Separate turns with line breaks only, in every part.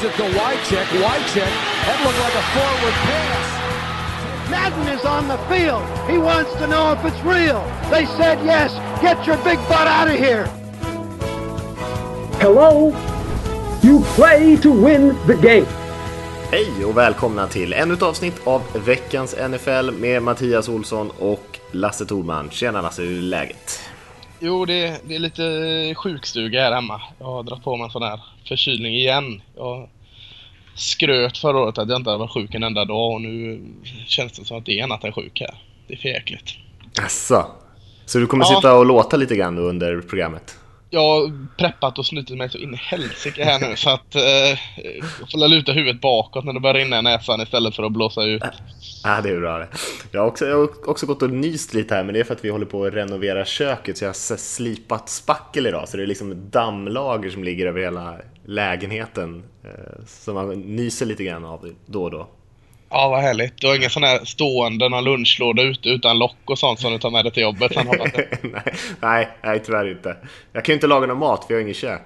Gives it to Wycheck. Wycheck. That looked like a forward pass.
Madden is on the field. He wants to know if it's real. They said yes. Get your big butt out of here.
Hello? You play to win the game.
Hej och välkomna till ännu ett avsnitt av veckans NFL med Mattias Olsson och Lasse Thorman. Tjena Lasse, hur är läget?
Jo, det, det är lite sjukstuga här hemma. Jag har dragit på mig en sån här förkylning igen. Jag skröt förra året att jag inte hade varit sjuk en enda dag och nu känns det som att det är annat än sjuk här. Det är för jäkligt.
Asså. Så du kommer
Ja.
sitta och låta lite grann under programmet?
Jag har preppat och snutit mig så in i helsike här nu så att eh, jag får luta huvudet bakåt när det börjar rinna i näsan istället för att blåsa ut.
Ja, det är bra det. Jag har, också, jag har också gått och nyst lite här, men det är för att vi håller på att renovera köket, så jag har slipat spackel idag, så det är liksom dammlager som ligger över hela lägenheten, eh, som man nyser lite grann av då och då.
Ja, vad härligt. Du har ingen sån här stående någon lunchlåda ute utan lock och sånt som du tar med dig till jobbet? Har
nej, nej, nej, tyvärr inte. Jag kan ju inte laga någon mat, för jag har ingen kök.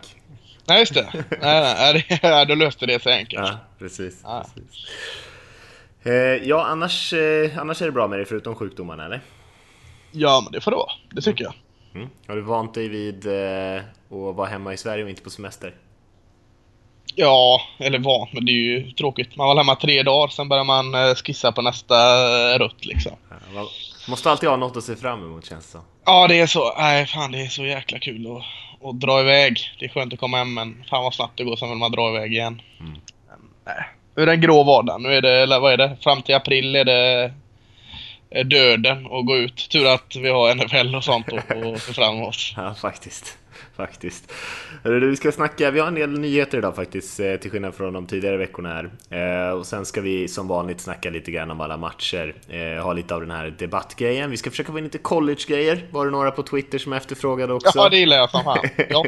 Nej, just det. Nej, nej, nej, då löste det sig enkelt.
Ja, precis.
Ja.
precis. Eh, ja, annars, eh, annars är det bra med dig förutom sjukdomarna, eller?
Ja, men det får det vara. Det tycker jag.
Mm. Har du vant dig vid eh, att vara hemma i Sverige och inte på semester?
Ja, eller vant, men det är ju tråkigt. Man var hemma tre dagar, sen börjar man eh, skissa på nästa eh, rutt liksom.
Ja, måste alltid ha något att se fram emot, känns det.
Ja, det är så. Nej, fan det är så jäkla kul att, att dra iväg. Det är skönt att komma hem, men fan vad snabbt det går, sen vill man dra iväg igen. Men, nej. Nu är det en grå vardag. Nu är det, eller vad är det? Fram till april är det är döden att gå ut. Tur att vi har NFL och sånt att se fram emot.
Ja, faktiskt. Faktiskt. Vi ska snacka, vi har en del nyheter idag faktiskt, eh, till skillnad från de tidigare veckorna här. Eh, och sen ska vi som vanligt snacka lite grann om alla matcher, eh, ha lite av den här debattgrejen. Vi ska försöka få in lite college-grejer, var det några på Twitter som efterfrågade också.
Ja, det gillar jag som fan. Ja.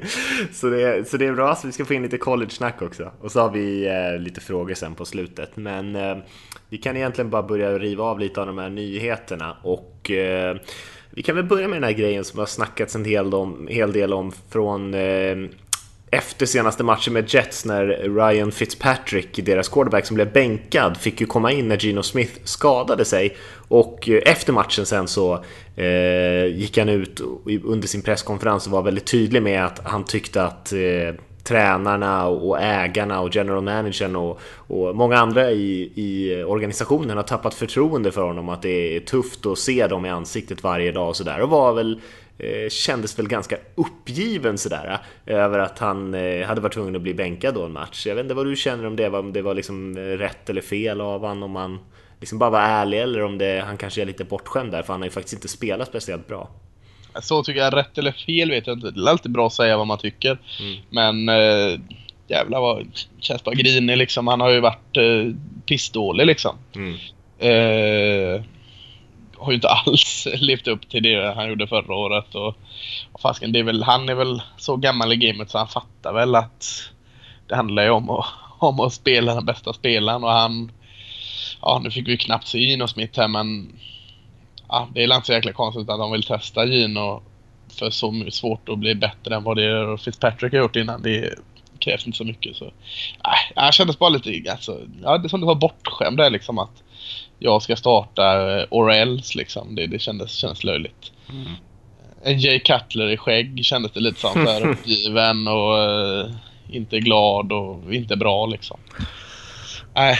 så, det, så det är bra, så vi ska få in lite college-snack också. Och så har vi lite frågor sen på slutet. Men vi kan egentligen bara börja riva av lite av de här nyheterna. Och vi kan väl börja med den här grejen som har snackats en hel, om, hel del om från eh, efter senaste matchen med Jets när Ryan Fitzpatrick, deras quarterback som blev bänkad, fick ju komma in när Gino Smith skadade sig. Och eh, efter matchen sen så eh, gick han ut under sin presskonferens och var väldigt tydlig med att han tyckte att eh, tränarna och ägarna och general managern och, och många andra i, i organisationen har tappat förtroende för honom. Att det är tufft att se dem i ansiktet varje dag och sådär. Och var väl eh, kändes väl ganska uppgiven sådär eh, över att han eh, hade varit tvungen att bli bänkad då en match. Jag vet inte vad du känner om det, om det var liksom eh, rätt eller fel av honom om han liksom bara var ärlig eller om det, han kanske är lite bortskämd där för han har ju faktiskt inte spelat speciellt bra.
Så tycker jag, rätt eller fel vet jag inte. Det är alltid bra att säga vad man tycker. Men äh, jävlar vad känns bara grinig liksom. Han har ju varit äh, pissdålig liksom.
Mm.
Eh, har ju inte alls levt upp till det han gjorde förra året. Och, och fasken, det är väl, han är väl så gammal i gamet så han fattar väl att det handlar ju om att, om att spela den bästa spelaren och han... Ja, nu fick vi knappt se Gino Smith här men... Ja, det är inte så jäkla konstigt att de vill testa Gino för så svårt att bli bättre än vad det är Fitzpatrick har gjort innan. Det krävs inte så mycket så... Nej, jag kändes bara lite... Alltså, ja, det som det var bortskämd där liksom att jag ska starta eh, or else liksom. Det, det kändes, kändes löjligt. En Jay Cutler i skägg kändes det lite som. Så här uppgiven och eh, inte glad och inte bra liksom. Nej,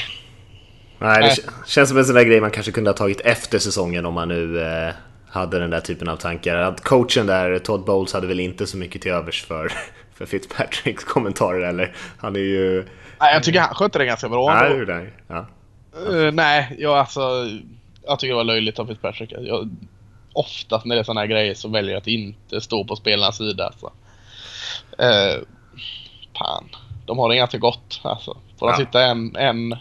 Nej, det
Nej.
känns som en sån där grej man kanske kunde ha tagit efter säsongen om man nu eh, hade den där typen av tankar. Att coachen där, Todd Bowles, hade väl inte så mycket till övers för, för Fitzpatricks kommentarer eller? Han är ju...
Nej jag tycker han skötte det ganska bra
Nej, det ju. ja.
Eh, nej, jag alltså... Jag tycker det var löjligt av Fitzpatrick. Jag, oftast när det är såna här grejer så väljer jag att inte stå på spelarnas sida. Alltså. Eh, fan. De har det ganska gott. Alltså. Får de
Ja.
sitta en, en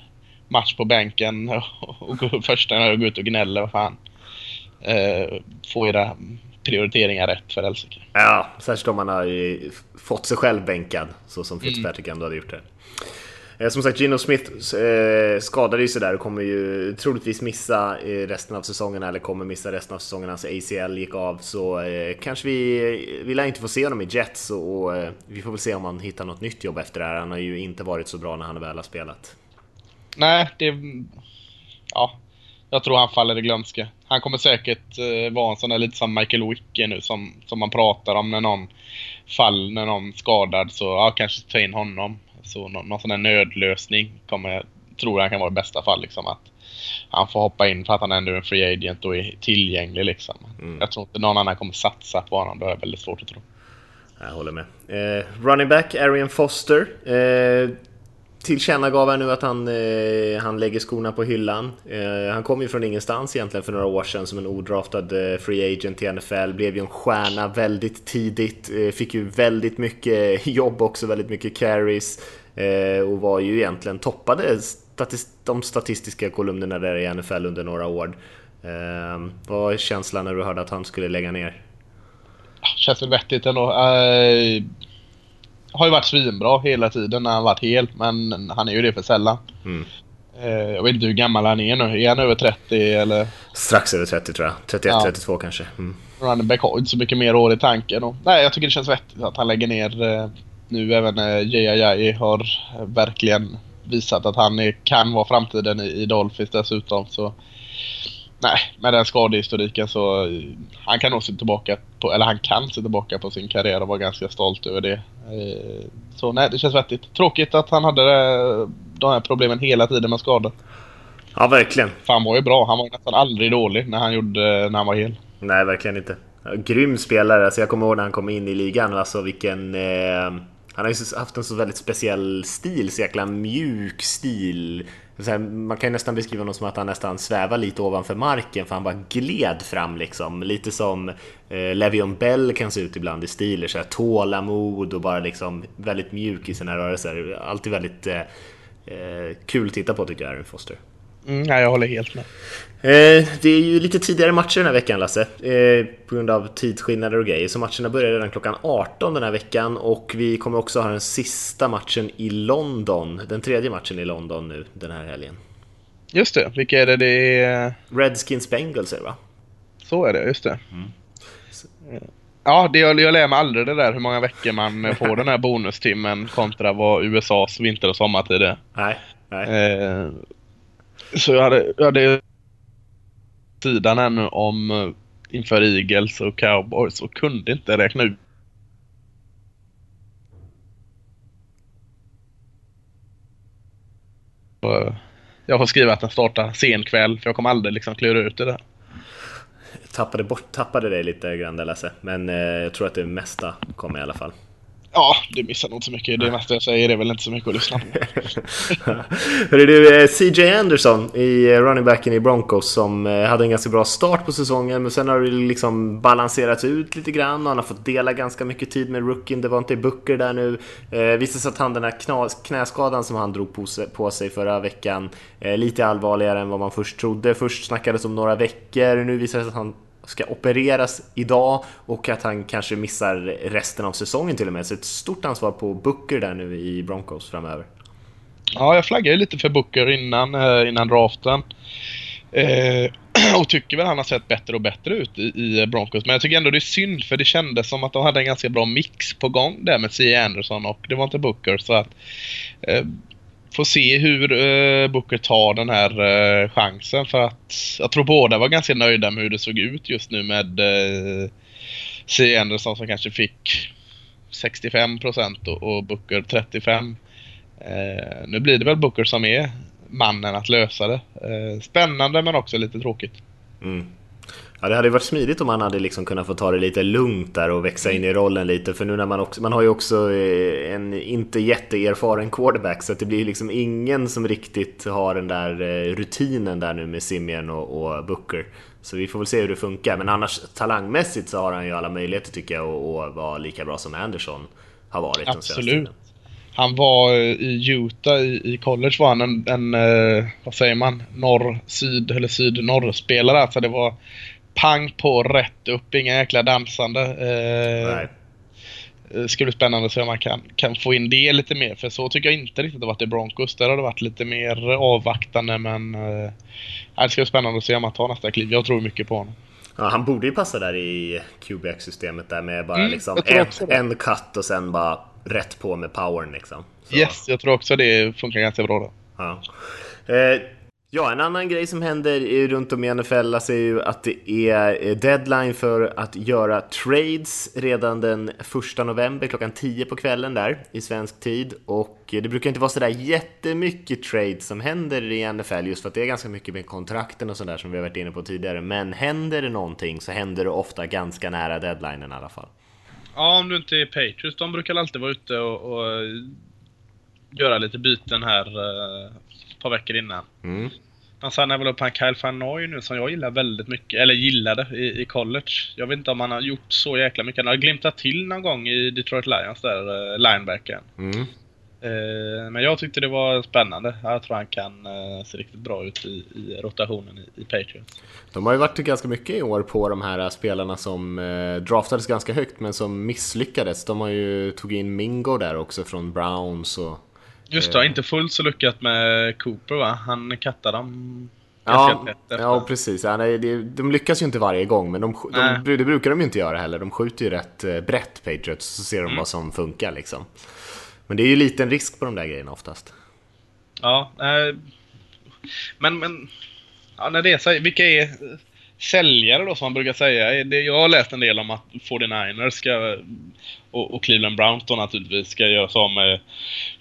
match på bänken och gå första och gå ut och gnälla, vad fan. Eh, få era prioriteringar rätt för helsike.
Ja, särskilt om man har fått sig själv bänkad så som Fitzpatrick ändå hade gjort det. Eh, som sagt, Gino Smith eh, skadade ju sig där och kommer ju troligtvis missa eh, resten av säsongen eller kommer missa resten av säsongen. Hans ACL gick av så eh, kanske vi, vi lär inte få se honom i Jets och, och eh, vi får väl se om han hittar något nytt jobb efter det här. Han har ju inte varit så bra när han väl har spelat.
Nej, det... Ja, jag tror han faller i glömska. Han kommer säkert eh, vara en sån där lite som Michael Wicke nu som, som man pratar om när någon fall, när någon skadad så ja, kanske ta in honom. Så någon, någon sån där nödlösning kommer jag, tror jag kan vara i bästa fall liksom att han får hoppa in för att han ändå är en free agent och är tillgänglig liksom. Mm. Jag tror inte någon annan kommer satsa på honom, det jag väldigt svårt att tro.
Jag håller med. Eh, running back, Arian Foster. Eh, tillkännagav här nu att han, eh, han lägger skorna på hyllan. Eh, han kom ju från ingenstans egentligen för några år sedan som en odraftad eh, free agent i NFL. Blev ju en stjärna väldigt tidigt. Eh, fick ju väldigt mycket jobb också, väldigt mycket carries. Eh, och var ju egentligen toppade statist de statistiska kolumnerna där i NFL under några år. Eh, vad var känslan när du hörde att han skulle lägga ner?
Känns väl vettigt ändå. Eh, har ju varit svinbra hela tiden när han varit hel, men han är ju det för sällan. Mm. Eh, jag vet inte hur gammal han är nu. Är han över 30 eller?
Strax över 30 tror jag. 31, ja. 32 kanske. Mm.
Running har inte så mycket mer år i tanken. Och, nej, jag tycker det känns vettigt att han lägger ner eh, nu. Även eh, J.A.J. har verkligen visat att han är, kan vara framtiden i, i Dolphins dessutom. Så Nej, med den skadehistoriken så han kan nog se tillbaka på, eller han kan se tillbaka på sin karriär och vara ganska stolt över det. Eh, så nej, det känns vettigt. Tråkigt att han hade de här problemen hela tiden med skador.
Ja, verkligen.
För han var ju bra. Han var nästan aldrig dålig när han, gjorde, när han var hel.
Nej, verkligen inte. Grym spelare. Alltså jag kommer ihåg när han kom in i ligan. Alltså vilken... Eh, han har ju haft en så väldigt speciell stil. Så jäkla mjuk stil här, man kan ju nästan beskriva honom som att han nästan svävar lite ovanför marken för han bara gled fram liksom. Lite som eh, Levion Bell kan se ut ibland i stiler, så här, tålamod och bara liksom väldigt mjuk i sina rörelser. Alltid väldigt eh, eh, kul att titta på tycker jag, Aaron Foster.
Mm, ja, jag håller helt med.
Eh, det är ju lite tidigare matcher den här veckan Lasse, eh, på grund av tidsskillnader och grejer. Så matcherna börjar redan klockan 18 den här veckan och vi kommer också ha den sista matchen i London, den tredje matchen i London nu den här helgen.
Just det, vilka är det det är?
Redskins Bengals är det va?
Så är det, just det. Mm. Ja, det, jag, jag lär mig aldrig det där hur många veckor man får den här bonustimmen kontra vad USAs vinter och sommartid är.
Nej, nej. Eh,
så jag hade, jag hade sidan ännu om eh, inför Eagles och Cowboys och kunde inte räkna ut eh, jag får skriva att den startar sen kväll för jag kommer aldrig liksom klura ut det där.
Tappade, bort, tappade dig lite grann där Lasse, men eh, jag tror att det mesta kommer i alla fall.
Ja, det missar nog inte så mycket. Det mesta jag säger är väl inte så mycket att lyssna på.
Hörru du, eh, CJ Anderson i eh, running backen i Broncos som eh, hade en ganska bra start på säsongen men sen har det liksom balanserats ut lite grann och han har fått dela ganska mycket tid med rookien. Det var inte Booker där nu. Eh, visade sig att han den här knäskadan som han drog på sig, på sig förra veckan eh, lite allvarligare än vad man först trodde. Först snackades om några veckor, nu visar det sig att han ska opereras idag och att han kanske missar resten av säsongen till och med. Så ett stort ansvar på Booker där nu i Broncos framöver.
Ja, jag flaggade lite för Booker innan, eh, innan draften. Eh, och tycker väl han har sett bättre och bättre ut i, i, Broncos. Men jag tycker ändå det är synd för det kändes som att de hade en ganska bra mix på gång där med C. Anderson och det var inte Booker. Så att eh, får se hur uh, Booker tar den här uh, chansen för att jag tror båda var ganska nöjda med hur det såg ut just nu med uh, C. Anderson som kanske fick 65 och, och Booker 35. Uh, nu blir det väl Booker som är mannen att lösa det. spännande men också lite tråkigt.
Mm. Ja, det hade varit smidigt om man hade liksom kunnat få ta det lite lugnt där och växa in i rollen lite. För nu när man också, man har ju också eh, en inte jätteerfaren quarterback så att det blir liksom ingen som riktigt har den där eh, rutinen där nu med Simeon och, och Booker. Så vi får väl se hur det funkar. Men annars talangmässigt så har han ju alla möjligheter tycker jag att vara lika bra som Anderson har varit.
Absolut. Han var eh, i Utah i, i college var han en, en vad säger man, norr-syd eller syd-norr-spelare. Alltså det var pang på rätt upp, inga jäkla dansande. Eh, Det ska bli spännande att se om man kan, kan få in det lite mer. För så tycker jag inte riktigt det varit i Broncos. Där har det varit lite mer avvaktande men... Eh, det ska bli spännande att se om han tar nästa kliv. Jag tror mycket på honom.
Ja, han borde ju passa där i QBX-systemet där med bara
Mm,
liksom en,
det.
en cut och sen bara rätt på med powern liksom. Så,
Yes, jag tror också det funkar ganska bra då.
Ja. Eh, ja, en annan grej som händer runt om i NFL alltså är ju att det är eh, deadline för att göra trades redan den 1 november klockan 10 på kvällen där i svensk tid. Och eh, det brukar inte vara sådär jättemycket trades som händer i NFL just för att det är ganska mycket med kontrakten och sådär som vi har varit inne på tidigare. Men händer det någonting så händer det ofta ganska nära deadlinen i alla fall.
Ja, om du inte är Patriots. De brukar alltid vara ute och, och göra lite byten här eh, ett par veckor innan.
Mm.
Han signar väl upp han Kyle Van Noy nu som jag gillar väldigt mycket, eller gillade i, i college. Jag vet inte om han har gjort så jäkla mycket. Han har glimtat till någon gång i Detroit Lions där, eh, linebacken.
Mm.
Eh, men jag tyckte det var spännande. Jag tror han kan eh, se riktigt bra ut i, i rotationen i, i Patriots.
De har ju varit ganska mycket i år på de här spelarna som eh, draftades ganska högt men som misslyckades. De har ju tog in Mingo där också från Browns och...
Just det, inte fullt så lyckat med Cooper va? Han kattade dem
Ja, ja precis. Ja, nej, det, de lyckas ju inte varje gång men de,
Nej.
de, det brukar de ju inte göra heller. De skjuter ju rätt eh, brett Patriots så ser de
Mm.
vad som funkar liksom. Men det är ju liten risk på de där grejerna oftast.
Ja, eh, men, men ja, när det är så, vilka är eh, säljare då som man brukar säga? Det, jag har läst en del om att 49ers ska, och, och Cleveland Browns då naturligtvis ska göra så med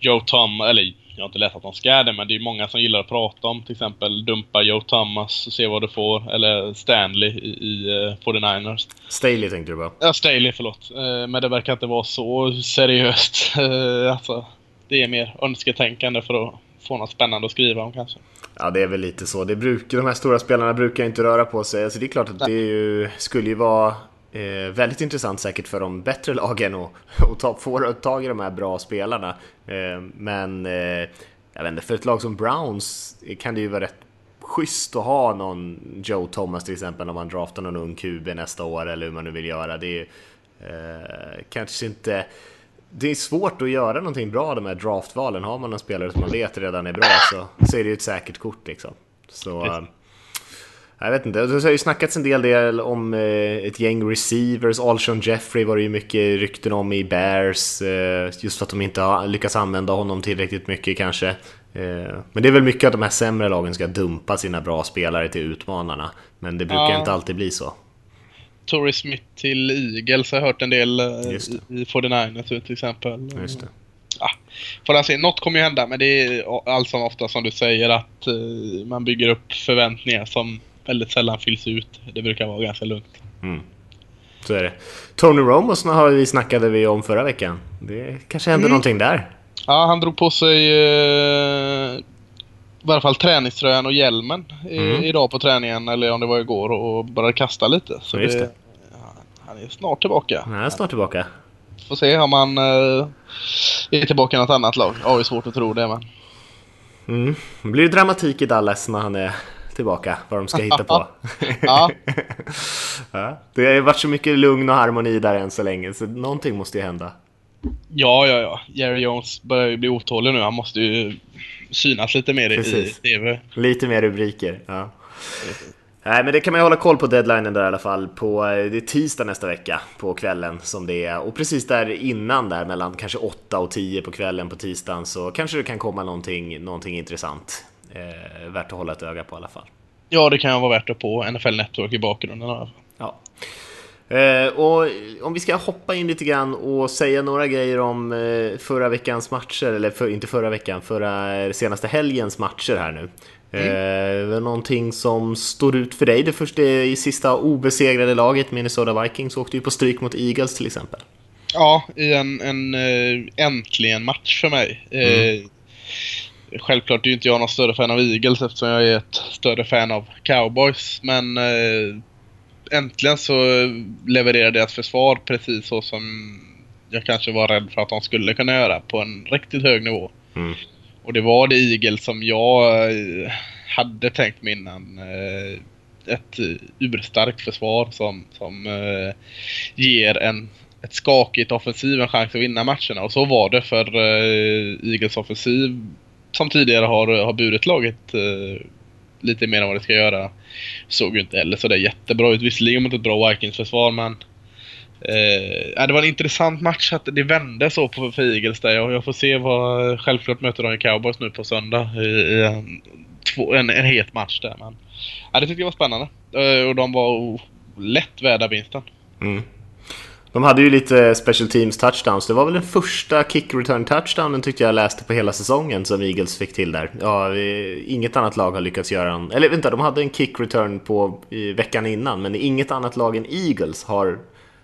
Joe Tom, eller jag har inte läst att de ska det, men det är många som gillar att prata om till exempel dumpa Joe Thomas och se vad du får, eller Stanley i, i eh, 49ers.
Staley tänkte du på?
Ja, Staley, förlåt. Eh, Men det verkar inte vara så seriöst. Eh, Alltså, det är mer önsketänkande för att få något spännande att skriva om kanske.
Ja, det är väl lite så. Det brukar, de här stora spelarna brukar inte röra på sig. Alltså, det är klart att det ju, skulle ju vara eh, väldigt intressant säkert för de bättre lagen att, ta, få tag i de här bra spelarna. Eh, men eh, jag vet inte, för ett lag som Browns kan det ju vara rätt schysst att ha någon Joe Thomas till exempel när man draftar någon ung QB nästa år eller hur man nu vill göra. Det är ju, eh, kanske inte... Det är svårt att göra någonting bra de här draftvalen. Har man en spelare som man vet redan är bra så, så är det ju ett säkert kort liksom. Så jag vet inte, det har ju snackats en del, del om eh, ett gäng receivers. Alshon Jeffrey var det ju mycket rykten om i Bears. Eh, just för att de inte har lyckats använda honom tillräckligt mycket kanske. Eh, men det är väl mycket att de här sämre lagen ska dumpa sina bra spelare till utmanarna. Men det brukar
Ja.
inte alltid bli så.
Torrey Smith till Eagles har jag hört en del i, i 49ers till exempel.
Just det.
Ja, får se. Något kommer ju hända, men det är allt som ofta som du säger att man bygger upp förväntningar som väldigt sällan fylls ut. Det brukar vara ganska lugnt.
Så är det. Tony Romo har vi snackade vi om förra veckan. Det kanske händer någonting där.
Ja, han drog på sig eh, i varje fall träningströjan och hjälmen i,
Mm.
idag på träningen, eller om det var igår, och började kasta lite. Så
det.
ja, han är snart tillbaka.
Han är snart tillbaka.
Får se om han eh, är tillbaka i något annat lag. Ja, det är svårt att tro det, men...
Mm. Det blir dramatik i Dallas när han är tillbaka, vad de ska hitta på.
Ja.
ja. Det har varit så mycket lugn och harmoni där än så länge, så någonting måste ju hända.
Ja, ja, ja. Jerry Jones börjar ju bli otålig nu. Han måste ju synas lite mer i, i
Precis.
TV.
Lite mer rubriker. Ja. Nej, men det kan man ju hålla koll på deadlinen där i alla fall. På, eh, det är tisdag nästa vecka på kvällen som det är. Och precis där innan där mellan kanske 8 och 10 på kvällen på tisdagen så kanske det kan komma någonting, någonting intressant. Eh, värt att hålla ett öga på i alla fall.
Ja, det kan vara värt det på NFL Network i bakgrunden.
Ja. Eh, och om vi ska hoppa in lite grann och säga några grejer om eh, förra veckans matcher, eller för, inte förra veckan, förra eh, senaste helgens matcher här nu. Eh, var det någonting som står ut för dig? Det första i sista obesegrade laget, Minnesota Vikings, åkte ju på stryk mot Eagles till exempel.
Ja, i en, en äh, äntligen match för mig. Eh, självklart är ju inte jag någon större fan av Eagles eftersom jag är ett större fan av Cowboys. Men eh, äntligen så levererade deras försvar precis så som jag kanske var rädd för att de skulle kunna göra på en riktigt hög nivå.
Mm.
Och det var det Eagles som jag eh, hade tänkt mig innan. Eh, Ett eh, urstarkt försvar som, som eh, ger en ett skakigt offensiv en chans att vinna matcherna. Och så var det för uh, Eagles offensiv som tidigare har, har burit laget eh, lite mer än vad det ska göra. Såg ju inte heller så det jättebra ut. Visserligen mot ett bra Vikings-försvar men Eh, det var en intressant match att det vände så på för Eagles där. Jag, jag får se vad... Självklart möter de Cowboys nu på söndag i, i en, två, en, en het match där. Men, eh, det tyckte jag var spännande. Eh, och de var lätt värda vinsten.
Mm. De hade ju lite special teams touchdowns. Det var väl den första kick return touchdownen tyckte jag läste på hela säsongen som Eagles fick till där. Ja, inget annat lag har lyckats göra en... Eller vänta, de hade en kick return på i veckan innan, men inget annat lag än Eagles har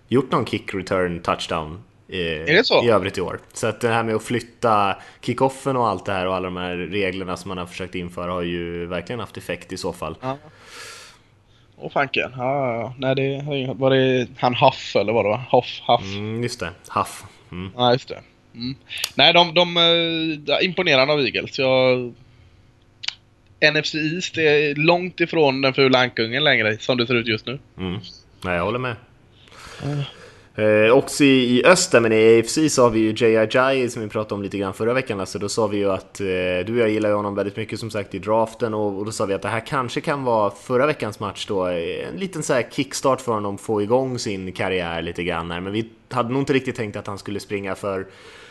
gjort någon kick return touchdown i övrigt i år. Så att det här med att flytta kickoffen och allt det här och alla de här reglerna som man har försökt införa har ju verkligen haft effekt i så fall.
Ja. Åh fanken. Ja, ja. Nej, det var det han Huff eller vad det var? Hoff, Huff.
Mm, just det. Huff.
Mm. Ja, just det. Mm. Nej, de, de, de äh, imponerande av Eagles. Jag... NFC East är långt ifrån den fula ankungen längre som det ser ut just nu.
Mm. Nej, jag håller med. Eh, också i, i öster, men i AFC så har vi ju Jay Ajayi som vi pratade om lite grann förra veckan. Alltså, då sa vi ju att eh, du och jag gillar ju honom väldigt mycket som sagt i draften och, och, då sa vi att det här kanske kan vara förra veckans match då. En liten så här kickstart för honom, få igång sin karriär lite grann här. Men vi hade nog inte riktigt tänkt att han skulle springa för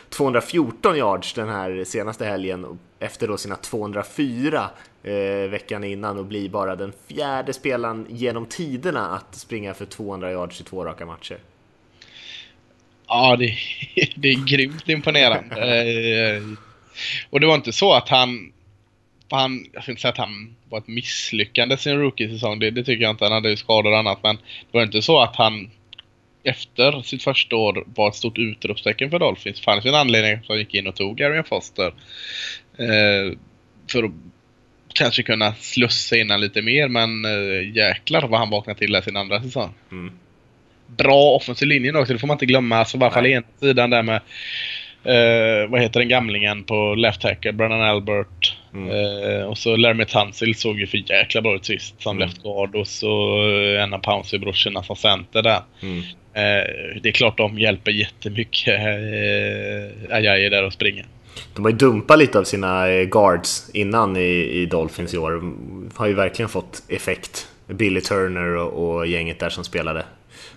214 yards den här senaste helgen efter då sina 204 eh, veckan innan och bli bara den fjärde spelaren genom tiderna att springa för 200 yards i två raka matcher.
Ja, det, det är grymt imponerande. Och det var inte så att han, han jag ska inte säga att han var ett misslyckande sin rookie-säsong, det, det, tycker jag inte. Han hade ju skador och annat, men det var inte så att han efter sitt första år var ett stort utropstecken för Dolphins. Det fanns ju en anledning att han gick in och tog Arian Foster. Eh, för att kanske kunna slussa in lite mer, men eh, jäklar vad han vaknade till i sin andra säsong. Mm. Bra offensiv linje också, det får man inte glömma. Alltså i alla fall ena sidan där med eh, vad heter den gamlingen på left tackle, Brennan Albert. Mm. Eh, och så Larry Tunsil såg ju för jäkla bra ut sist som mm. left guard och så en av Pouncey-brorsorna som center där. Mm. Eh, det är klart de hjälper jättemycket eh, Ajayi där att springa.
De har ju dumpat lite av sina eh, guards innan i, i Dolphins i år. De har ju verkligen fått effekt. Billy Turner och, och gänget där som spelade.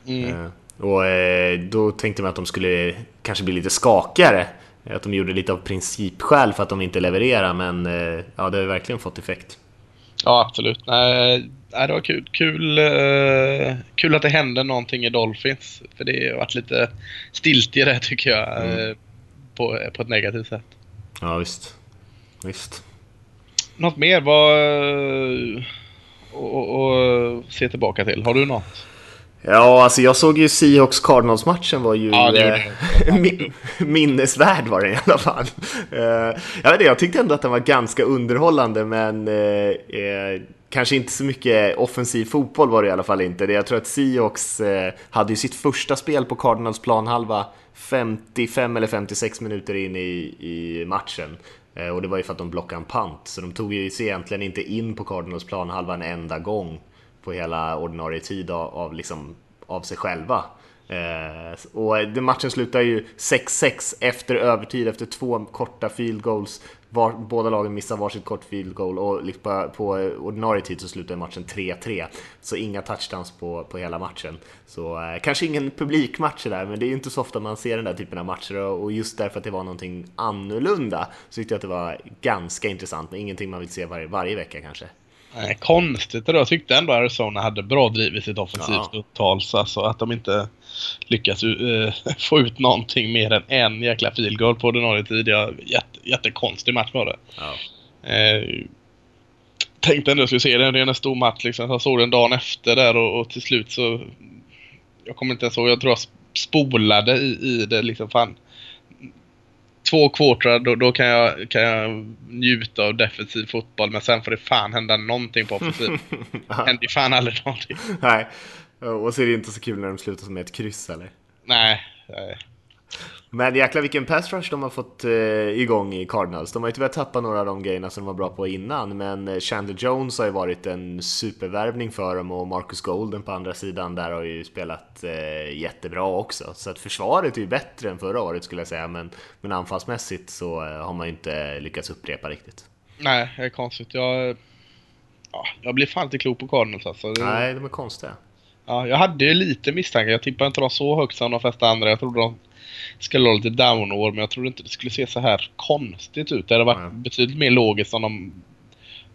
Mm. Eh, och eh, då tänkte man att de skulle kanske bli lite skakigare. Att de gjorde lite av principskäl för att de inte levererar, men eh, ja, det har verkligen fått effekt.
Ja, absolut. Nej, det var kul. Kul, kul att det hände någonting i Dolphins. För det har varit lite stiltje tycker jag. Mm. På, på ett negativt sätt.
Ja, visst. Visst.
Något mer vad... Och, se tillbaka till. Har du något?
Ja, alltså jag såg ju Seahawks Cardinals-matchen var ju ja, eh, minnesvärd var den i alla fall. Eh, jag, vet inte, jag tyckte ändå att den var ganska underhållande men eh, kanske inte så mycket offensiv fotboll var det i alla fall inte. Jag tror att Seahawks hade ju sitt första spel på Cardinals planhalva 55 eller 56 minuter in i, i matchen. Och det var ju för att de blockade en pant, så de tog ju sig egentligen inte in på Cardinals planhalva en enda gång på hela ordinarie tid av, av, liksom, av sig själva. Eh, och matchen slutar ju 6-6 efter övertid, efter två korta field goals. Var, båda lagen missar varsitt kort field goal och liksom på, på ordinarie tid så slutar matchen 3-3. Så inga touchdowns på, på hela matchen. Så eh, kanske ingen publikmatch där, men det är ju inte så ofta man ser den där typen av matcher och, och just därför att det var någonting annorlunda så tyckte jag att det var ganska intressant, men ingenting man vill se var, varje vecka kanske.
Nej, konstigt det Jag tyckte ändå Arizona hade bra driv i sitt offensivt ja. upptals. Alltså att de inte lyckas uh, få ut någonting mer än en jäkla field goal på ordinarie tid. Ja, jätte, jättekonstig match var det. Ja. Uh, tänkte ändå jag skulle se den. Det är en stor match liksom. Jag såg den dagen efter där och, och till slut så... Jag kommer inte ens ihåg. Jag tror jag spolade i, i det liksom. Fan, två quartrar, då, då, kan, jag, kan jag njuta av defensiv fotboll. Men sen får det fan hända någonting på offensiv. Det händer ju fan aldrig någonting.
Nej, och så är det inte så kul när de slutar med ett kryss eller?
Nej. nej.
Men jäklar vilken pass rush de har fått eh, igång i Cardinals. De har ju tyvärr tappat några av de grejerna som de var bra på innan, men eh, Chandler Jones har ju varit en supervärvning för dem och Marcus Golden på andra sidan där har ju spelat eh, jättebra också. Så att försvaret är ju bättre än förra året skulle jag säga, men, men anfallsmässigt så eh, har man ju inte lyckats upprepa riktigt.
Nej, det är konstigt. Jag, ja, jag blir fan inte klok på Cardinals alltså.
Nej, de är konstiga.
Ja, jag hade ju lite misstankar. Jag tippade inte dem så högt som de flesta andra. Jag trodde de skulle ha lite down-år, men jag trodde inte det skulle se så här konstigt ut. Det hade varit mm. betydligt mer logiskt om de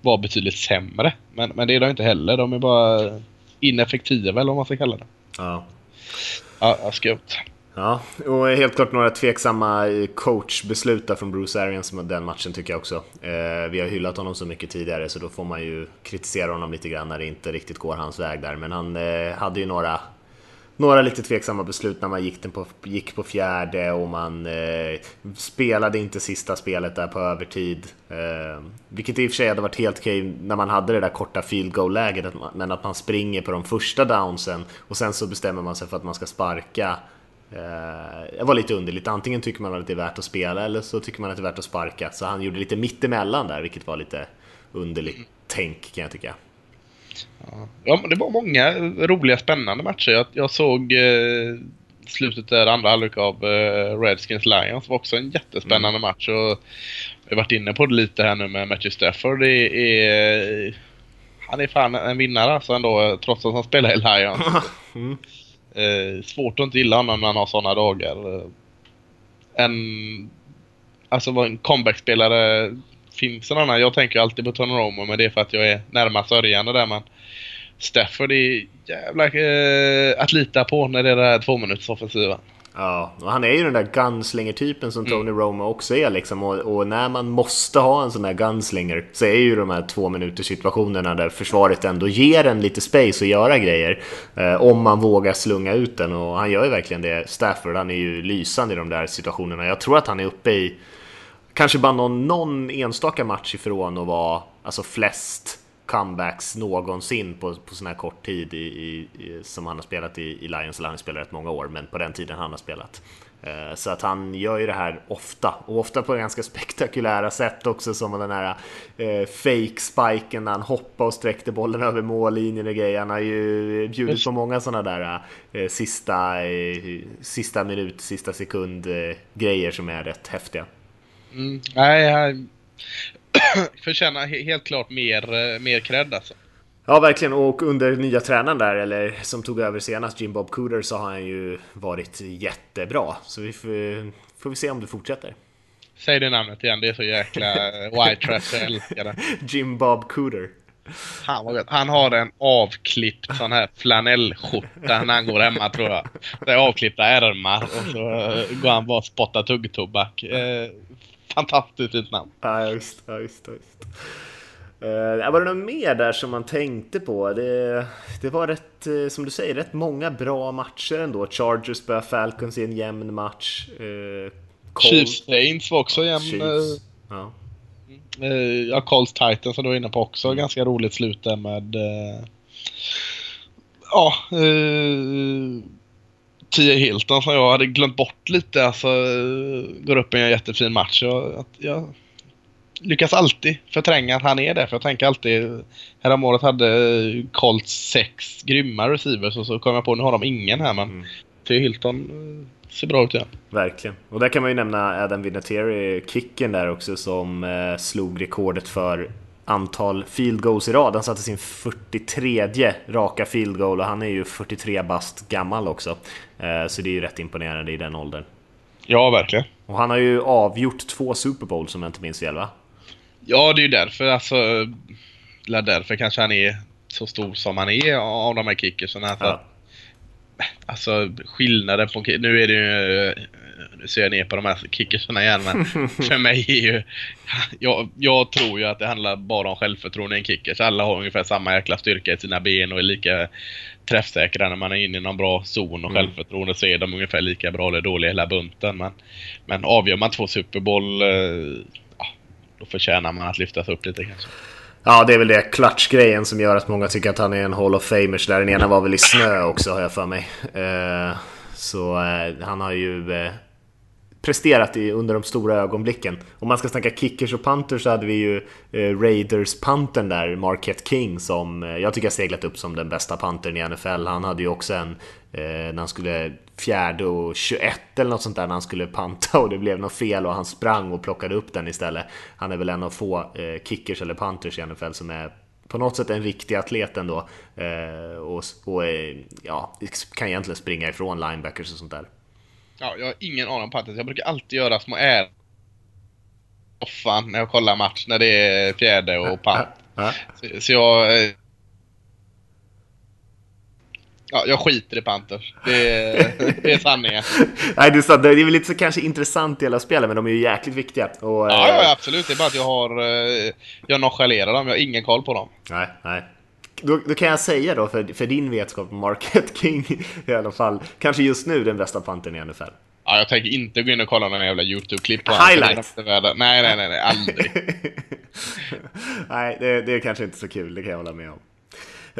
var betydligt sämre. Men, men det är de inte heller. De är bara ineffektiva, eller vad man ska kalla det.
Ja.
Ja, skumt.
Ja, och helt klart några tveksamma coachbeslut från Bruce Arians med den matchen tycker jag också. Eh, vi har hyllat honom så mycket tidigare så då får man ju kritisera honom lite grann när det inte riktigt går hans väg där. Men han eh, hade ju några några lite tveksamma beslut när man gick, på, gick på fjärde och man eh, spelade inte sista spelet där på övertid. Eh, vilket i och för sig hade varit helt okej när man hade det där korta field goal-läget, men att man springer på de första downsen och sen så bestämmer man sig för att man ska sparka. Eh, det var lite underligt, antingen tycker man att det är värt att spela eller så tycker man att det är värt att sparka. Så han gjorde lite mittemellan där, vilket var lite underligt tänk kan jag tycka.
Ja, men det var många roliga, spännande matcher. Jag, jag såg eh, slutet där, andra halvlek av eh, Redskins Lions. Det var också en jättespännande mm. match. Och jag har varit inne på det lite här nu med Matthew Stafford. Det är, han är fan en vinnare alltså ändå, trots att han spelar i Lions. mm. eh, svårt att inte gilla honom när han har sådana dagar. En, alltså var en comeback-spelare finns en annan. Jag tänker alltid på Tony Romo, men det är för att jag är närmast sörjande där. Men Stafford är jävla eh, att lita på när det är den här tvåminutersoffensiven.
Ja, och han är ju den där gunslinger-typen som Tony mm. Romo också är liksom. Och, och, när man måste ha en sån där gunslinger så är ju de här två minuters situationerna där försvaret ändå ger en lite space att göra grejer. Eh, om man vågar slunga ut den och han gör ju verkligen det. Stafford, han är ju lysande i de där situationerna. Jag tror att han är uppe i kanske bara någon, någon enstaka match ifrån att vara alltså flest comebacks någonsin på, på sån här kort tid i, i, som han har spelat i, i Lions. Han har spelat rätt många år, men på den tiden han har spelat. Eh, så att han gör ju det här ofta, och ofta på ganska spektakulära sätt också som den här eh, fake-spiken när han hoppade och sträckte bollen över mållinjen och grejer. Han har ju bjudit på många sådana där eh, sista, eh, sista minut, sista sekund eh, grejer som är rätt häftiga.
Mm, nej, han förtjänar helt klart mer, eh, mer cred alltså.
Ja, verkligen. Och under nya tränaren där, eller som tog över senast, Jim Bob Cooter, så har han ju varit jättebra. Så vi får, får vi se om det fortsätter.
Säg det namnet igen, det är så jäkla white trash, jag älskar det.
Jim Bob Cooter.
Han, var han har en avklippt sån här flanellskjorta när han går hemma tror jag. Det är avklippta ärmar och så eh, går han bara och spottar tuggtobak. Eh, fantastiskt fint namn.
Ja, just, ja, just, just. Uh, var det något mer där som man tänkte på? Det, det var rätt, uh, som du säger, rätt många bra matcher ändå. Chargers spöade Falcons i en jämn match. Uh,
Chiefs Saints var också jämn. Uh, ja. Uh, ja, Colts Titans som du var inne på också. Mm. Ganska roligt slut där med... ja, Tia Hilton som jag hade glömt bort lite. Alltså, går upp i en jättefin match. Jag, jag lyckas alltid förtränga att han är där. För jag tänker alltid... Häromåret hade Colts sex grymma receivers och så kom jag på nu har de ingen här men mm. Tia Hilton eh, ser bra ut igen.
Verkligen. Och där kan man ju nämna Adam Vinatieri, kicken där också som eh, slog rekordet för antal field goals i rad. Han satte sin 43 raka field goal och han är ju 43 bast gammal också. Eh, så det är ju rätt imponerande i den åldern.
Ja, verkligen.
Och han har ju avgjort två Super Bowl som jag inte minns fel va?
Ja, det är ju därför alltså. Därför kanske han är så stor som han är av de här kickersen. Alltså, ja. alltså skillnaden på... Nu är det ju nu ser jag ner på de här kickersarna igen men för mig är ju... Jag, jag, tror ju att det handlar bara om självförtroende i en kickers. Alla har ungefär samma jäkla styrka i sina ben och är lika träffsäkra när man är inne i någon bra zon och mm. självförtroende så är de ungefär lika bra eller dåliga hela bunten. Men, men avgör man två Super Bowl, eh, ja, då förtjänar man att lyftas upp lite kanske.
Ja, det är väl det klatschgrejen som gör att många tycker att han är en Hall of Famers. Där den ena var väl i snö också har jag för mig. Eh, så eh, han har ju presterat i, under de stora ögonblicken. Om man ska snacka kickers och punters så hade vi ju eh, Raiders-pantern där, Marquette King, som eh, jag tycker har seglat upp som den bästa pantern i NFL. Han hade ju också en eh, när han skulle fjärde och 21 eller något sånt där när han skulle panta och det blev något fel och han sprang och plockade upp den istället. Han är väl en av få eh, kickers eller punters i NFL som är på något sätt en riktig atlet ändå eh, och, och eh, ja, kan egentligen springa ifrån linebackers och sånt där.
Ja, jag har ingen aning om Panthers. Jag brukar alltid göra små är soffan när jag kollar match när det är fjärde och pant. Så, så jag... eh, Ja, jag skiter i Panthers. Det är, det är sanningen.
Nej, det är, sant. det är väl lite så kanske intressant i hela spelet, men de är ju jäkligt viktiga. Och,
Ja, ja,
eh,
absolut. Det är bara att jag har... eh, Jag nonchalerar dem. Jag har ingen koll på dem.
Nej, nej. Då, då kan jag säga då, för, för din vetskap, Market King i alla fall, kanske just nu den bästa panten i NFL.
Ja, jag tänker inte gå in och kolla några jävla YouTube-klipp på
Highlights.
Nej, nej, nej, nej. Aldrig.
nej, det, det är kanske inte så kul, det kan jag hålla med om.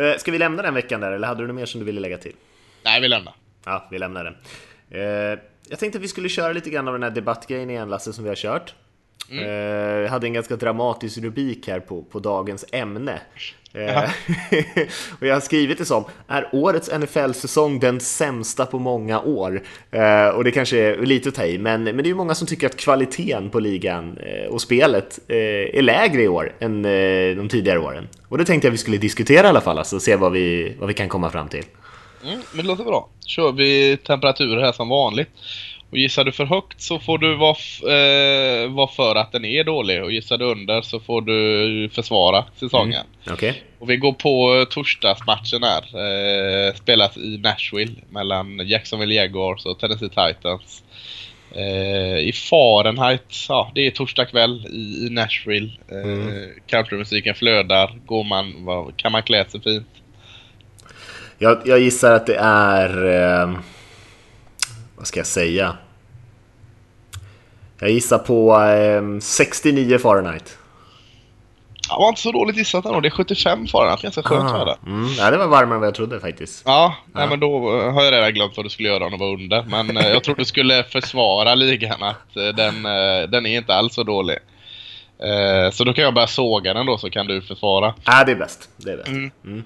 Eh, Ska vi lämna den veckan där, eller hade du något mer som du ville lägga till?
nej, vi lämnar.
Ja, vi lämnar den. Eh, jag tänkte att vi skulle köra lite grann av den här debattgrejen igen, Lasse, som vi har kört.
Mm.
Eh, hade en ganska dramatisk rubrik här på, på dagens ämne. Eh, och jag har skrivit det som Är årets NFL-säsong den sämsta på många år? Eh, och det kanske är lite att ta i, men, men det är ju många som tycker att kvaliteten på ligan eh, och spelet eh, är lägre i år än de tidigare åren. Och det tänkte jag vi skulle diskutera i alla fall, alltså, och se vad vi, vad vi kan komma fram till.
Mm, men det låter bra. kör vi temperaturer här som vanligt. Och gissar du för högt så får du vara, eh, vara för att den är dålig. Och gissar du under så får du försvara säsongen.
Okej?
Och vi går på eh, torsdagsmatchen här. Eh, spelas i Nashville mellan Jacksonville Jaguars och Tennessee Titans. Eh, I Fahrenheit, ja det är torsdag kväll i, i Nashville. Eh, Countrymusiken flödar. Går man, vad, kan man klä sig fint?
Jag, jag gissar att det är... Vad ska jag säga? Jag gissar på eh, 69 Fahrenheit.
Ja, var inte så dåligt gissat ändå. Det är 75 Fahrenheit. Ganska skönt väder.
Mm, ja, det var varmare än vad jag trodde faktiskt.
Ja, Nej, men då eh, har jag redan glömt vad du skulle göra om det var under. Men eh, jag trodde du skulle försvara ligan att eh, den, eh, den är inte alls så dålig. Eh, Så då kan jag börja såga den då så kan du försvara.
Ja, det är bäst. Det är bäst.
Mm.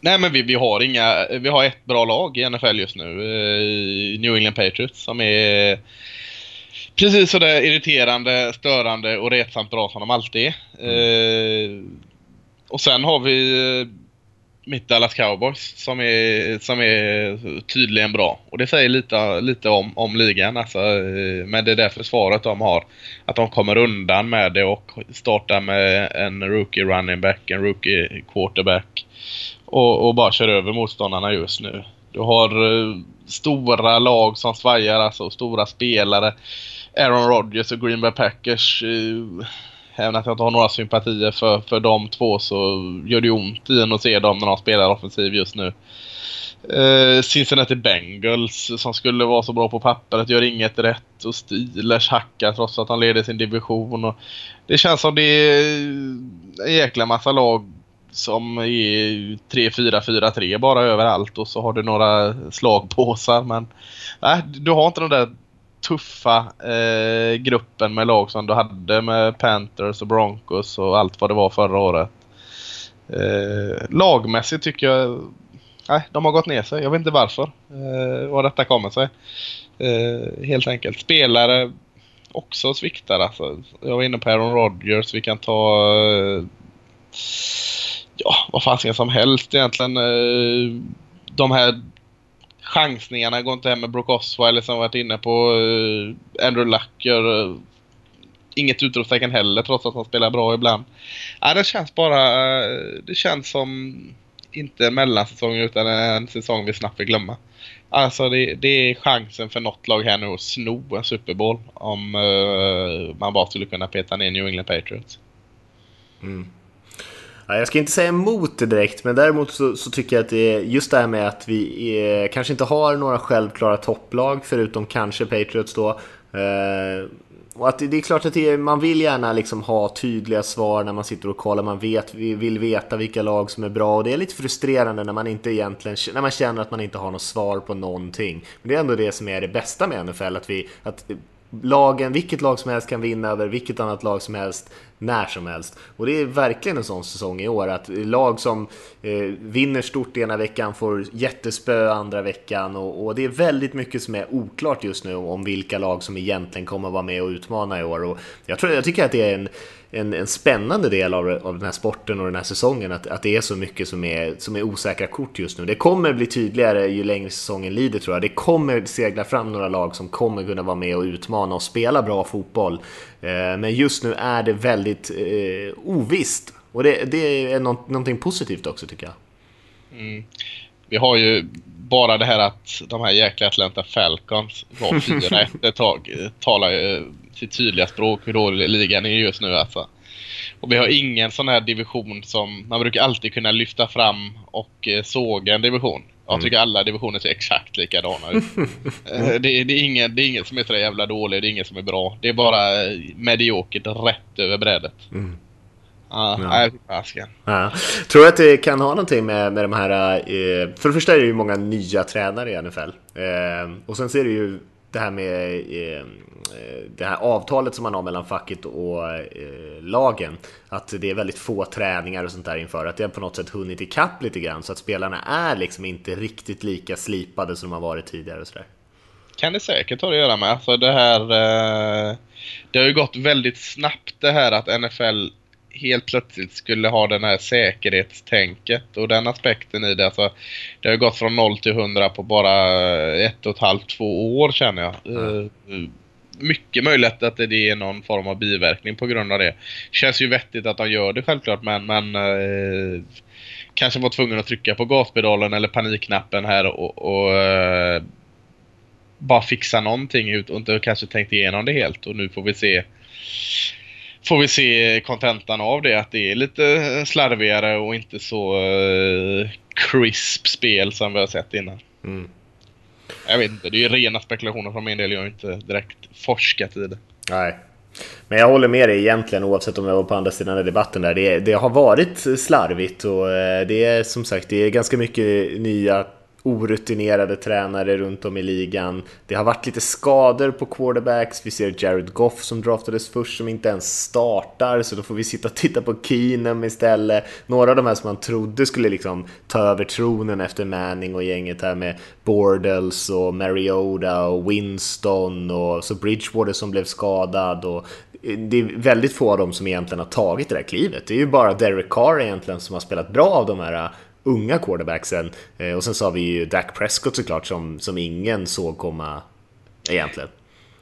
Nej men vi, vi har inga, vi har ett bra lag i NFL just nu. eh, New England Patriots som är precis sådär irriterande, störande och retsamt bra som de alltid är. Eh, Och sen har vi eh, mitt Dallas Cowboys som är, som är tydligen bra. Och det säger lite, lite om, om ligan alltså. Men det är det försvaret de har. Att de kommer undan med det och startar med en rookie running back, en rookie quarterback. Och, och bara kör över motståndarna just nu. Du har uh, stora lag som svajar, alltså stora spelare. Aaron Rodgers och Green Bay Packers. Uh, Även att jag inte har några sympatier för, för de två så gör det ju ont i en att se dem när de spelar offensiv just nu. Uh, Cincinnati Bengals som skulle vara så bra på pappret gör inget rätt och Steelers hackar trots att han leder sin division. Och det känns som det är en jäkla massa lag som är 3-4-4-3 bara överallt och så har du några slagpåsar men nej, du har inte den där tuffa eh, gruppen med lag som du hade med Panthers och Broncos och allt vad det var förra året. Eh, lagmässigt tycker jag Nej, de har gått ner sig. Jag vet inte varför. Eh, vad detta kommer sig. Eh, helt enkelt. Spelare också sviktar alltså. Jag var inne på Aaron Rodgers. Vi kan ta... Eh, ja, vad fasiken som helst egentligen. Eh, de här chansningarna går inte hem med Brock Osweiler som varit inne på. Eh, Andrew Luck gör eh, inget utropstecken heller trots att han spelar bra ibland. Ja, det känns bara... Det känns som inte en mellansäsong utan en säsong vi snabbt vill glömma. Alltså det, det är chansen för något lag här nu att sno en Super Bowl om uh, man bara skulle kunna peta ner New England Patriots. Mm.
Ja, jag ska inte säga emot det direkt, men däremot så, så tycker jag att det är just det här med att vi är, kanske inte har några självklara topplag, förutom kanske Patriots då. Eh, och att det, det är klart att det är, man vill gärna liksom ha tydliga svar när man sitter och kollar, man vet, vi vill veta vilka lag som är bra och det är lite frustrerande när man inte egentligen, när man känner att man inte har något svar på någonting. Men det är ändå det som är det bästa med NFL, att vi, att lagen, vilket lag som helst kan vinna över vilket annat lag som helst när som helst. Och det är verkligen en sån säsong i år att lag som eh, vinner stort ena veckan får jättespö andra veckan och, och, det är väldigt mycket som är oklart just nu om vilka lag som egentligen kommer vara med och utmana i år. Och jag, tror, jag tycker att det är en en, en spännande del av, av den här sporten och den här säsongen att, att det är så mycket som är, som är osäkra kort just nu. Det kommer bli tydligare ju längre säsongen lider tror jag. Det kommer segla fram några lag som kommer kunna vara med och utmana och spela bra fotboll. Eh, men just nu är det väldigt eh, ovisst och det, det är något, någonting positivt också tycker jag.
Mm. Vi har ju bara det här att de här jäkla Atlanta Falcons var 4-1 ett tag talar ju sitt tydliga språk hur dålig ligan är just nu alltså. Och vi har ingen sån här division som man brukar alltid kunna lyfta fram och eh, såga en division. Jag mm. tycker alla divisioner ser exakt likadana ut. Eh, det, det, är ingen, det är ingen som är så jävla dålig, det är ingen som är bra. Det är bara eh, mediokert rätt över brädet. Mm. Ja, ja. Nej,
ja. Tror du att det kan ha någonting med, med de här... Eh, för det första är det ju många nya tränare i NFL. Eh, och sen ser det ju det här med eh, det här avtalet som man har mellan facket och eh, lagen. Att det är väldigt få träningar och sånt där inför. Att det har på något sätt hunnit ikapp lite grann. Så att spelarna är liksom inte riktigt lika slipade som de har varit tidigare och sådär.
Kan det säkert ha att göra med. Alltså det här... Eh, det har ju gått väldigt snabbt det här att NFL helt plötsligt skulle ha den här säkerhetstänket och den aspekten i det. Alltså, det har gått från 0 till 100 på bara ett och ett halvt, två år känner jag. Mm. Mycket möjligt att det är någon form av biverkning på grund av det. Känns ju vettigt att de gör det självklart men, men eh, kanske var tvungen att trycka på gaspedalen eller panikknappen här och, och eh, bara fixa någonting ut och inte kanske tänkt igenom det helt och nu får vi se får vi se kontentan av det. Att det är lite slarvigare och inte så eh, crisp spel som vi har sett innan. Mm. Jag vet inte, det är ju rena spekulationer från min del. Jag har inte direkt forskat i det.
Nej. Men jag håller med dig egentligen oavsett om jag var på andra sidan debatten där. Det, det har varit slarvigt och eh, det är som sagt det är ganska mycket nya orutinerade tränare runt om i ligan. Det har varit lite skador på quarterbacks. Vi ser Jared Goff som draftades först som inte ens startar, så då får vi sitta och titta på Keenum istället. Några av de här som man trodde skulle liksom ta över tronen efter Manning och gänget här med Bordels och Mariota och Winston och så Bridgewater som blev skadad och det är väldigt få av dem som egentligen har tagit det där klivet. Det är ju bara Derek Carr egentligen som har spelat bra av de här unga quarterbacksen. Eh, och sen så har vi ju Dak Prescott såklart som, som ingen såg komma egentligen.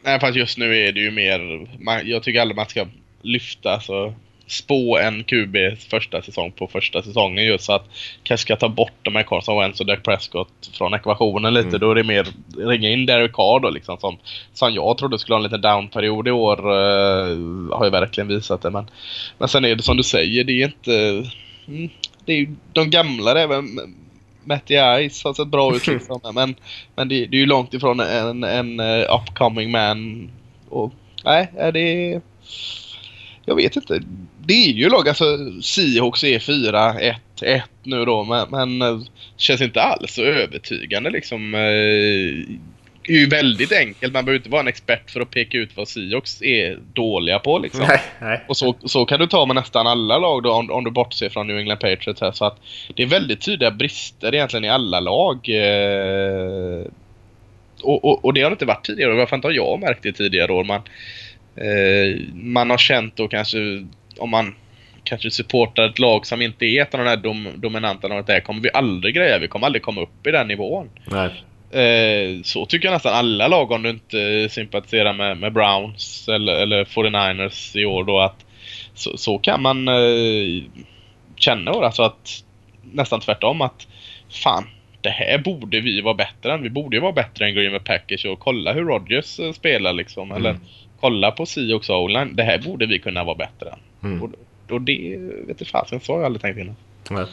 Nej, fast just nu är det ju mer... Jag tycker aldrig man ska lyfta, alltså spå en QB första säsong på första säsongen just så att kanske ska ta bort de här Carson Wentz och Dak Prescott från ekvationen lite. Mm. Då är det mer ringa in Derek Carr då liksom som, som jag trodde skulle ha en liten downperiod i år. Uh, har ju verkligen visat det men, men sen är det som du säger, det är inte... Mm, det är ju de gamla även Matty Ice har sett bra ut liksom. men, men det, det, är ju långt ifrån en, en uh, upcoming man. Och nej, det. Jag vet inte. Det är ju lag, alltså Seahawks är 4-1-1 nu då men, men uh, känns inte alls så övertygande liksom. Är ju väldigt enkelt. Man behöver inte vara en expert för att peka ut vad Seahawks är dåliga på. Liksom. Nej, nej. Och så, så kan du ta med nästan alla lag då, om, om du bortser från New England Patriots. Här, så att det är väldigt tydliga brister egentligen i alla lag. Eh, och, och, och, det har det inte varit tidigare. Varför inte har jag märkt det tidigare år. Man, eh, man har känt då kanske om man kanske supportar ett lag som inte är ett av de här dom, dominanta lagen. Det kommer vi aldrig greja. Vi kommer aldrig komma upp i den nivån. Nej. Eh, så tycker jag nästan alla lag om du inte sympatiserar med, med Browns eller, eller 49ers i år då att så, så kan man eh, känna då, alltså att nästan tvärtom att fan, det här borde vi vara bättre än. Vi borde ju vara bättre än Green Bay Packers och kolla hur Rodgers eh, spelar liksom. Mm. Eller kolla på Seahawks O-line. Det här borde vi kunna vara bättre än. Mm. Och, och det, vet du fasen, så har jag aldrig tänkt innan. Mm.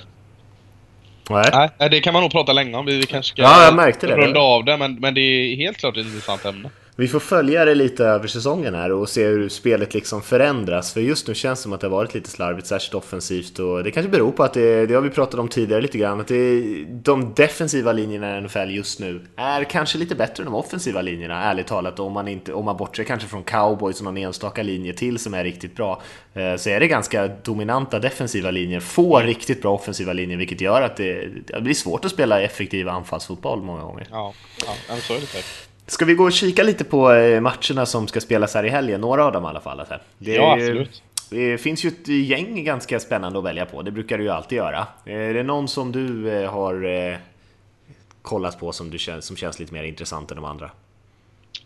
Nej. Nej, det kan man nog prata länge om. Vi, kanske ska
ja, jag märkte det.
runda av det, men, men det är helt klart ett intressant ämne.
Vi får följa det lite över säsongen här och se hur spelet liksom förändras. För just nu känns det som att det har varit lite slarvigt, särskilt offensivt. Och det kanske beror på att det, det har vi pratat om tidigare lite grann, att det, de defensiva linjerna i NFL just nu är kanske lite bättre än de offensiva linjerna, ärligt talat. Om man, inte, om man bortser kanske från cowboys och någon enstaka linje till som är riktigt bra, eh, så är det ganska dominanta defensiva linjer. Få riktigt bra offensiva linjer, vilket gör att det, det blir svårt att spela effektiv anfallsfotboll många gånger.
Ja, ja så är det säkert.
Ska vi gå och kika lite på eh, matcherna som ska spelas här i helgen? Några av dem i alla fall.
Det, ja, absolut.
Det finns ju ett gäng ganska spännande att välja på, det brukar du ju alltid göra. Är det någon som du eh, har eh, kollat på som, du känns, som känns lite mer intressant än de andra?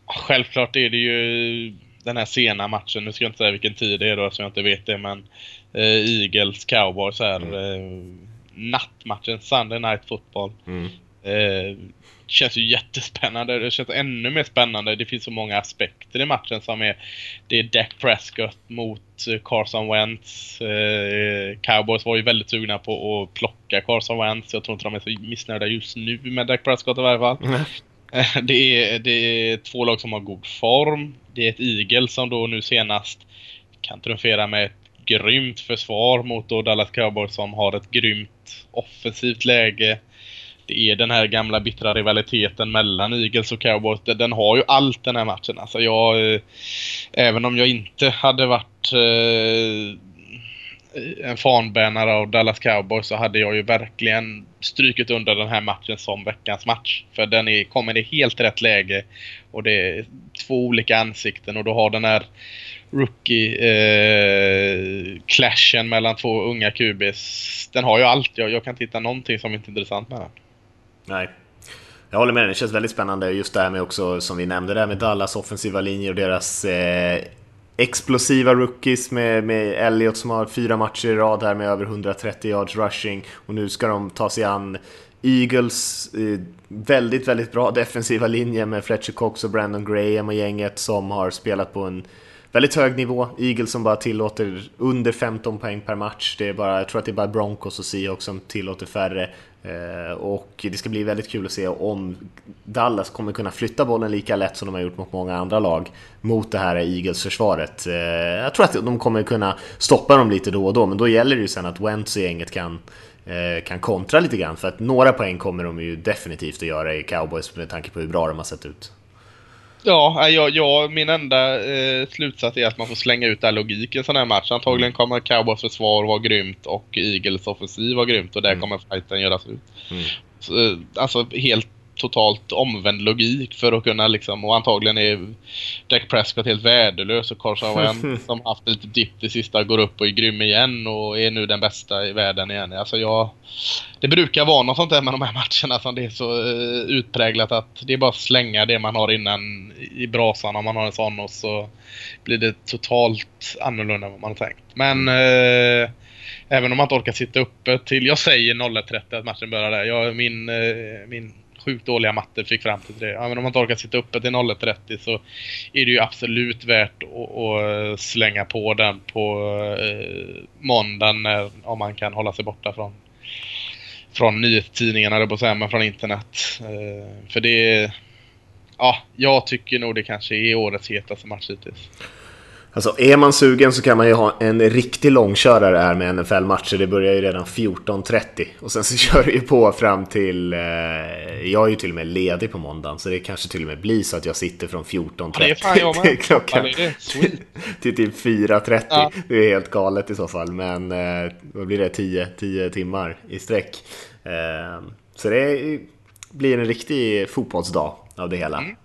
Självklart är det ju den här sena matchen, nu ska jag inte säga vilken tid det är då så jag inte vet det, men Eagles, Cowboys här. Mm. nattmatchen, Sunday Night Football. Mm känns ju jättespännande. Det känns ännu mer spännande. Det finns så många aspekter i matchen som är... Det är Dak Prescott mot eh, Carson Wentz. Eh, Cowboys var ju väldigt sugna på att plocka Carson Wentz. Jag tror inte de är så missnöjda just nu med Dak Prescott i varje fall. Mm. Det är, det är två lag som har god form. Det är ett Eagle som då nu senast kan triumfera med ett grymt försvar mot då Dallas Cowboys som har ett grymt offensivt läge det är den här gamla bittra rivaliteten mellan Eagles och Cowboys. Den har ju allt den här matchen. Alltså jag, eh, även om jag inte hade varit eh, en fanbärare av Dallas Cowboys så hade jag ju verkligen strykit under den här matchen som veckans match. För den är, kommer i helt rätt läge och det är två olika ansikten och du har den här rookie-clashen eh, mellan två unga QBs. Den har ju allt. Jag, jag kan inte hitta någonting som inte är intressant med den.
Nej. Jag håller med dig, det känns väldigt spännande just det här med också som vi nämnde där med Dallas offensiva linjer och deras eh, explosiva rookies med, med Elliot som har fyra matcher i rad här med över 130 yards rushing och nu ska de ta sig an Eagles eh, väldigt, väldigt bra defensiva linje med Fletcher Cox och Brandon Graham och gänget som har spelat på en väldigt hög nivå. Eagles som bara tillåter under 15 poäng per match. Det är bara, jag tror att det är bara Broncos och Seahawks som tillåter färre. Eh, och det ska bli väldigt kul att se om Dallas kommer kunna flytta bollen lika lätt som de har gjort mot många andra lag mot det här Eagles-försvaret. Eh, jag tror att de kommer kunna stoppa dem lite då och då, men då gäller det ju sen att Wentz och gänget kan eh, kan kontra lite grann för att några poäng kommer de ju definitivt att göra i cowboys med tanke på hur bra de har sett ut.
Ja, jag, jag, min enda eh, slutsats är att man får slänga ut den logiken i sån här match. Antagligen kommer Cowboys försvar vara grymt och Eagles offensiv vara grymt och där mm. kommer fighten göras ut. Mm. Så, eh, alltså helt totalt omvänd logik för att kunna liksom, och antagligen är Jack Prescott helt värdelös och Carson Wentz som haft lite dipp det sista går upp och är grym igen och är nu den bästa i världen igen. Alltså jag, det brukar vara något sånt där med de här matcherna som det är så uh, utpräglat att det är bara att slänga det man har innan i brasan om man har en sån och så blir det totalt annorlunda än vad man har tänkt. Men uh, Även om man inte orkar sitta uppe till, jag säger 01.30 att matchen börjar där. Jag, min, uh, min sjukt dåliga matter fick fram till det. Även om man inte orkar sitta uppe till 01.30 så är det ju absolut värt att, att slänga på den på eh, måndagen när, om man kan hålla sig borta från från nyhetstidningarna, eller på säga, men från internet. Eh, för det är... Ja, jag tycker nog det kanske är årets hetaste match hittills.
Alltså är man sugen så kan man ju ha en riktig långkörare här med NFL-matcher. Det börjar ju redan 14.30 och sen så kör det ju på fram till... Eh, jag är ju till och med ledig på måndagen så det kanske till och med blir så att jag sitter från 14.30 till klockan... till typ 4.30. Ja. Det är helt galet i så fall men eh, då blir det 10, 10 timmar i sträck. Eh, så det blir en riktig fotbollsdag av det hela. Mm.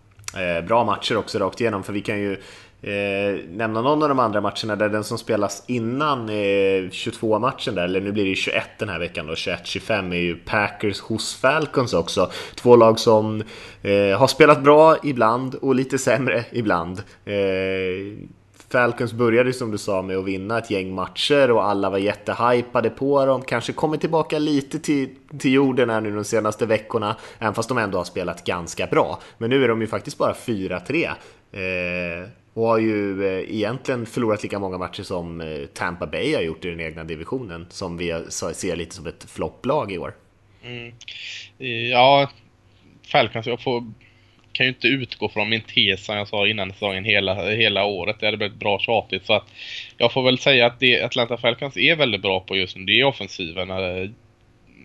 Eh, bra matcher också rakt igenom för vi kan ju eh, nämna någon av de andra matcherna där den som spelas innan eh, 22-matchen där, eller nu blir det 21 den här veckan då, 21-25 är ju Packers hos Falcons också. Två lag som eh, har spelat bra ibland och lite sämre ibland. Eh, Falcons började som du sa med att vinna ett gäng matcher och alla var jättehypade på dem. Kanske kommit tillbaka lite till, till jorden här nu de senaste veckorna, även fast de ändå har spelat ganska bra. Men nu är de ju faktiskt bara 4-3. Eh, och har ju eh, egentligen förlorat lika många matcher som eh, Tampa Bay har gjort i den egna divisionen, som vi ser lite som ett flopplag i år. Mm.
Ja, Falcons, jag får kan ju inte utgå från min tes som jag sa innan säsongen hela, hela året. Det hade blivit bra tjatigt. Så att jag får väl säga att det Atlanta Falcons är väldigt bra på just nu, det är offensiven. Eh,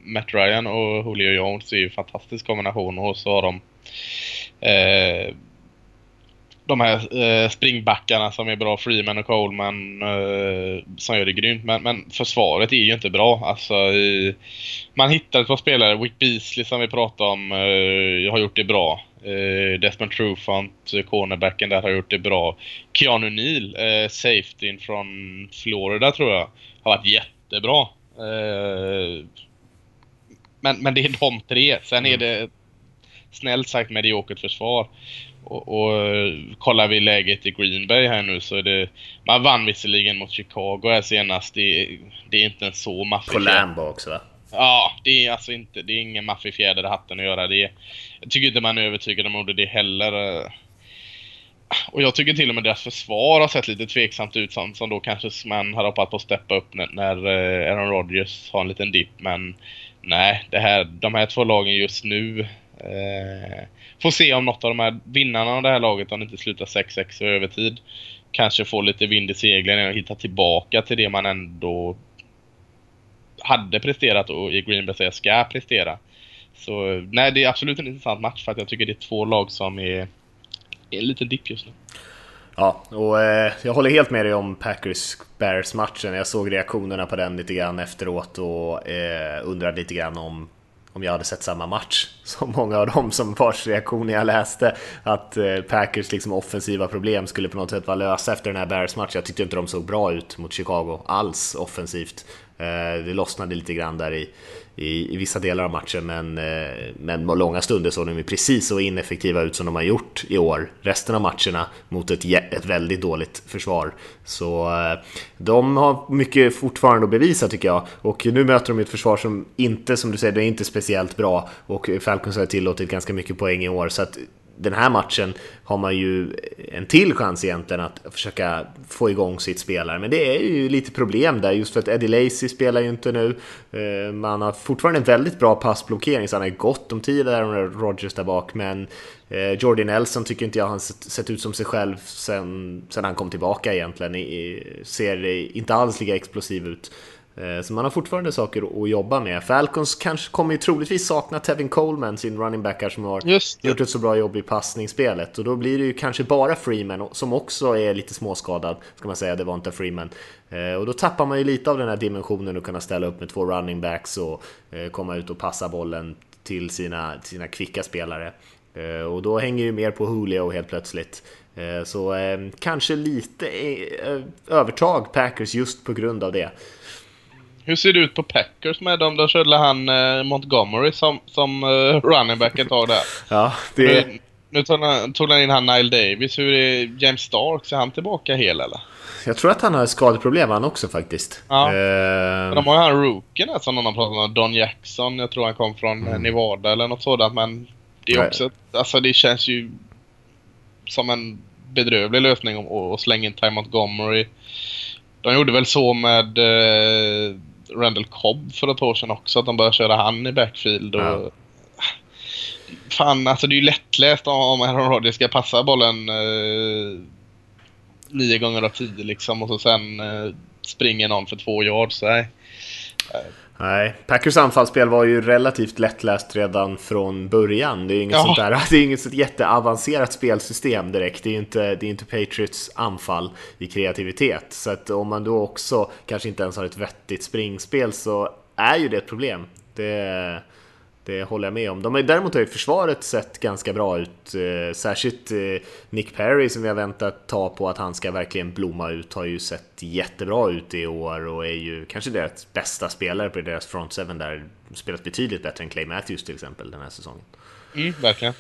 Matt Ryan och Julio Jones är ju en fantastisk kombination och så har de eh, de här eh, springbackarna som är bra, Freeman och Coleman, eh, som gör det grymt. Men, men försvaret är ju inte bra. Alltså, i, man hittar ett par spelare, Wick Beasley som vi pratade om, eh, har gjort det bra. Eh, Desmond Trufant, cornerbacken där, har gjort det bra. Keanu Neal, eh, safetyn från Florida tror jag, har varit jättebra. Eh, men, men det är de tre. Sen är det snällt sagt mediokert försvar. Och, och kollar vi läget i Green Bay här nu så är det... Man vann visserligen mot Chicago här senast. Det, det är inte en så maffig
På Lambo också va?
Ja, det är alltså inte... Det är ingen maffig fjäder i hatten att göra det. Jag tycker inte man är övertygad om det heller. Och jag tycker till och med deras försvar har sett lite tveksamt ut som, som då kanske man har hoppat på att steppa upp när, när eh, Aaron Rodgers har en liten dipp. Men nej, det här, de här två lagen just nu eh, får se om något av de här vinnarna av det här laget, om det inte slutar 6-6 i övertid, kanske får lite vind i seglen och hitta tillbaka till det man ändå hade presterat och i Green Bay säger ska prestera. Så nej, det är absolut en intressant match för att jag tycker det är två lag som är, är en liten dipp just nu.
Ja, och eh, jag håller helt med dig om Packers-Bears-matchen. Jag såg reaktionerna på den lite grann efteråt och eh, undrade lite grann om om jag hade sett samma match som många av dem som vars reaktioner jag läste att eh, Packers liksom offensiva problem skulle på något sätt vara lösa efter den här Bears-matchen. Jag tyckte inte de såg bra ut mot Chicago alls offensivt. Eh, det lossnade lite grann där i, i, i vissa delar av matchen, men, eh, men långa stunder såg de precis så ineffektiva ut som de har gjort i år, resten av matcherna, mot ett, ett väldigt dåligt försvar. Så eh, de har mycket fortfarande att bevisa tycker jag, och nu möter de ett försvar som inte, som du säger, det är inte speciellt bra, och Falcons har tillåtit ganska mycket poäng i år, så att den här matchen har man ju en till chans egentligen att försöka få igång sitt spelare. Men det är ju lite problem där just för att Eddie Lacy spelar ju inte nu. Eh, man har fortfarande en väldigt bra passblockering så han har gott om tid där med Rogers där bak. Men eh, Jordi Nelson tycker inte jag har sett ut som sig själv sen, sen han kom tillbaka egentligen. Ser inte alls lika explosiv ut. Eh, så man har fortfarande saker att jobba med. Falcons kanske kommer ju troligtvis sakna Tevin Coleman, sin running back som har gjort ett så bra jobb i passningsspelet. Och då blir det ju kanske bara Freeman, som också är lite småskadad, ska man säga, det var inte Freeman. Eh, och då tappar man ju lite av den här dimensionen att kunna ställa upp med två running backs och eh, komma ut och passa bollen till sina, sina kvicka spelare. Och då hänger ju mer på Julio helt plötsligt. Så kanske lite övertag Packers just på grund av det.
Hur ser det ut på Packers med dem? Där körde han eh, Montgomery som, som eh, running back ett tag där.
Ja, det...
Nu, nu tog, han, tog han in han Nile Davis. Hur är James Stark? Är han tillbaka hel eller?
Jag tror att han har skadeproblem han också faktiskt.
Ja. Uh... De har ju han rookien som någon har pratat om. Don Jackson. Jag tror han kom från mm. Nevada eller något sådant. Men det är också... Alltså det känns ju som en bedrövlig lösning att slänga in Ty Montgomery. De gjorde väl så med eh, Randall Cobb för ett år sedan också. Att de började köra han i backfield. Och... Ja. Fan, alltså det är ju lättläst om Aaron Rodgers ska passa bollen eh, nio gånger av tio liksom. Och så sen eh, springer någon för två yards. Nej.
Nej, Packers anfallsspel var ju relativt lättläst redan från början. Det är inget, ja. sånt där, det är inget sånt jätteavancerat spelsystem direkt. Det är ju inte, det är inte Patriots anfall i kreativitet. Så att om man då också kanske inte ens har ett vettigt springspel så är ju det ett problem. Det, det håller jag med om. De har, däremot har ju försvaret sett ganska bra ut. Eh, särskilt eh, Nick Perry som vi har väntat ta på att han ska verkligen blomma ut har ju sett jättebra ut i år och är ju kanske deras bästa spelare på deras front seven där. Spelat betydligt bättre än Clay Matthews till exempel den här säsongen.
Mm, verkligen.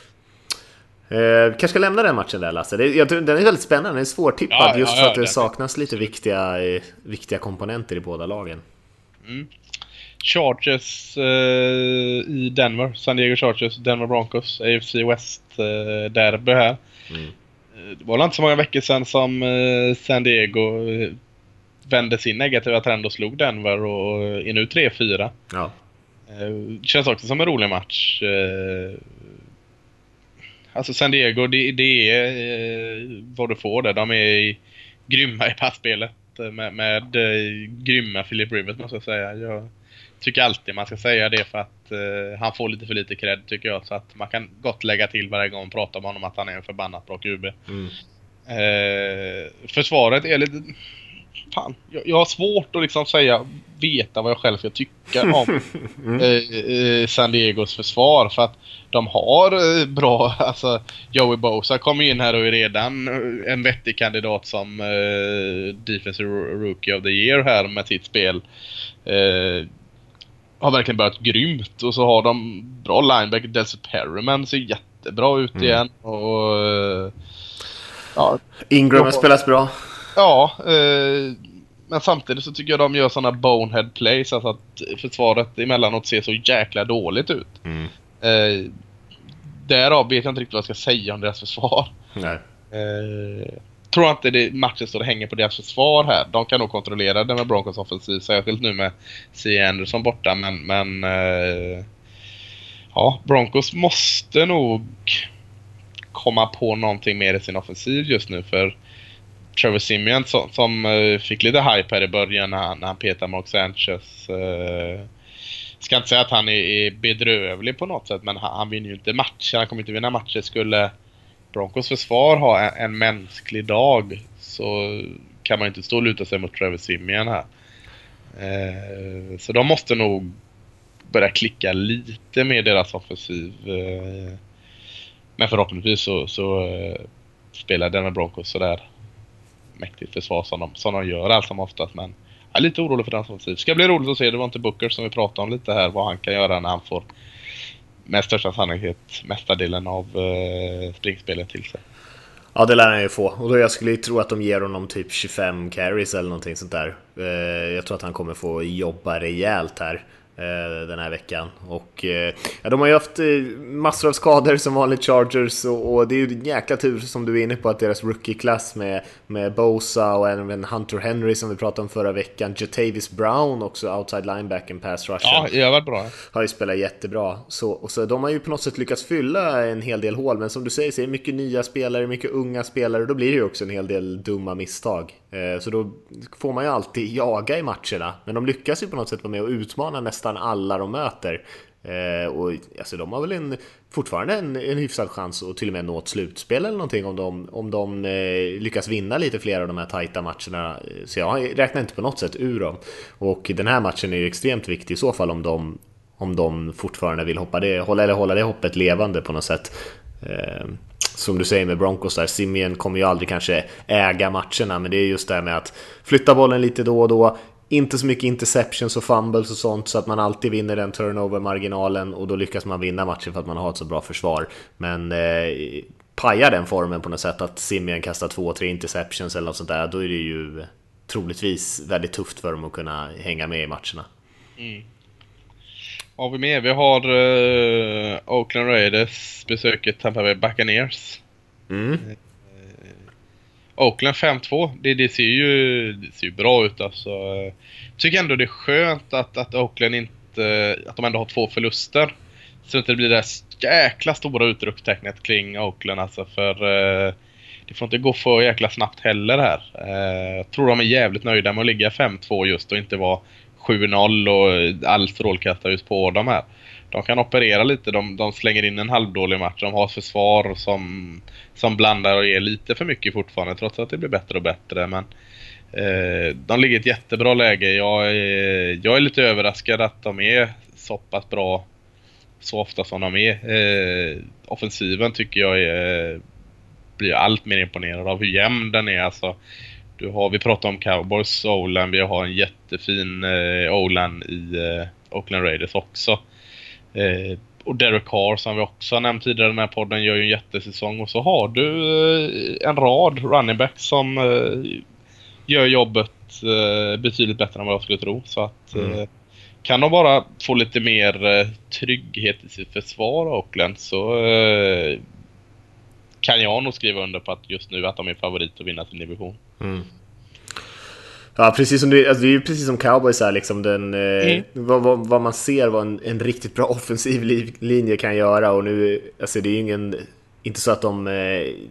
Eh, kanske ska lämna den matchen där Lasse. Det, jag, den är väldigt spännande, den är svårtippad ja, just ja, för att det saknas lite viktiga, eh, viktiga komponenter i båda lagen. Mm.
Chargers eh, i Denver. San Diego Chargers, Denver Broncos, AFC West eh, här. Mm. Eh, det var inte så många veckor sedan som eh, San Diego eh, vände sin negativa trend och slog Denver och är nu 3-4.
Ja.
Eh, känns också som en rolig match. Alltså San Diego, det, det är vad du får där. De är grymma i passspelet med, med grymma Philip Rivers måste jag säga. Jag tycker alltid man ska säga det för att eh, han får lite för lite cred tycker jag. Så att man kan gott lägga till varje gång man pratar om honom att han är en förbannat bra QB. Mm. Eh, försvaret är lite... Fan, jag, jag, har svårt att liksom säga, veta vad jag själv ska tycka om mm. eh, San Diegos försvar. För att de har eh, bra, alltså Joey Bosa kommer in här och är redan eh, en vettig kandidat som eh, Defensive Rookie of the Year här med sitt spel. Eh, har verkligen börjat grymt och så har de bra linebacker. Delcy Perryman ser jättebra ut mm. igen. Och, eh,
ja, Ingram har spelat bra.
Ja, eh, men samtidigt så tycker jag de gör sådana bonehead plays. Alltså att försvaret emellanåt ser så jäkla dåligt ut. Mm. Eh, därav vet jag inte riktigt vad jag ska säga om deras försvar.
Nej.
Eh, tror inte det matchen står och hänger på deras försvar här. De kan nog kontrollera det med Broncos offensiv, särskilt nu med C. Anderson borta. Men, men eh, ja, Broncos måste nog komma på någonting mer i sin offensiv just nu. För Trevor Simeon som, som uh, fick lite hype här i början när han, när han petade Mark Sanchez. Uh, ska inte säga att han är, är bedrövlig på något sätt men han, han vinner ju inte matcher. Han kommer inte vinna matcher. Skulle Broncos försvar har en, en mänsklig dag så kan man inte stå och luta sig mot Trevor Simeon här. Eh, så de måste nog börja klicka lite med deras offensiv. Eh, men förhoppningsvis så, så eh, spelar denna Broncos sådär mäktigt försvar som de, som de gör allt som oftast. Men jag är lite orolig för deras offensiv. Ska bli roligt att se. Det var inte Booker som vi pratade om lite här. Vad han kan göra när han får med största sannolikhet mesta delen av eh, springspelet till sig.
Ja, det lär han ju få. Och då jag skulle ju tro att de ger honom typ 25 carries eller någonting sånt där. Eh, jag tror att han kommer få jobba rejält här. Eh, den här veckan. Och eh, ja, de har ju haft eh, massor av skador som vanligt Chargers och, och det är ju en jäkla tur som du är inne på att deras rookie-klass med, med Bosa och även Hunter Henry som vi pratade om förra veckan, Jatavis Brown också, outside linebacken, pass rushen.
Ja, varit bra.
Har ju spelat jättebra. Så, och så de har ju på något sätt lyckats fylla en hel del hål, men som du säger så är det mycket nya spelare, mycket unga spelare, och då blir det ju också en hel del dumma misstag. Så då får man ju alltid jaga i matcherna, men de lyckas ju på något sätt vara med och utmana nästan nästan alla de möter. Eh, och alltså, de har väl en, fortfarande en, en hyfsad chans att till och med nå ett slutspel eller någonting om de, om de eh, lyckas vinna lite fler av de här tajta matcherna. Eh, så jag räknar inte på något sätt ur dem. Och den här matchen är ju extremt viktig i så fall om de, om de fortfarande vill hoppa det, hålla, eller hålla det hoppet levande på något sätt. Eh, som du säger med Broncos där, Simeon kommer ju aldrig kanske äga matcherna, men det är just det här med att flytta bollen lite då och då, inte så mycket interceptions och fumbles och sånt så att man alltid vinner den turnover-marginalen och då lyckas man vinna matchen för att man har ett så bra försvar. Men eh, pajar den formen på något sätt att Simeon kastar två, tre interceptions eller något sånt där, då är det ju troligtvis väldigt tufft för dem att kunna hänga med i matcherna. Mm.
Vad har vi med? Vi har uh, Oakland Raiders besöker Tampa Bay Buccaneers. Mm. Oakland 5-2, det, det, ser ju det ser ju bra ut alltså. Jag tycker ändå det är skönt att, att Oakland inte, att de ändå har två förluster. Så att det blir det där jäkla stora utropstecknet kring Oakland alltså för eh, det får inte gå för jäkla snabbt heller här. Eh, jag tror de är jävligt nöjda med att ligga 5-2 just och inte vara 7-0 och all strålkastarljus på dem här de kan operera lite. De, de slänger in en halvdålig match. De har försvar som, som blandar och ger lite för mycket fortfarande trots att det blir bättre och bättre. Men eh, de ligger i ett jättebra läge. Jag är, jag är lite överraskad att de är så pass bra så ofta som de är. Eh, offensiven tycker jag är, blir allt mer imponerad av hur jämn den är. Alltså, du har, vi pratar om Cowboys Olan, vi har en jättefin eh, Olan i eh, Oakland Raiders också. Eh, och Derek Carr som vi också har nämnt tidigare i den här podden gör ju en jättesäsong. Och så har du eh, en rad running backs som eh, gör jobbet eh, betydligt bättre än vad jag skulle tro. Så att mm. Kan de bara få lite mer trygghet i sitt försvar Oakland så kan jag nog skriva under på att just nu att de är favorit att vinna sin division. Mm.
Ja, precis som det, alltså det är ju precis som cowboys är liksom den, eh, mm. vad, vad, vad, man ser vad en, en, riktigt bra offensiv linje kan göra och nu, alltså det är ju ingen inte så att de, eh,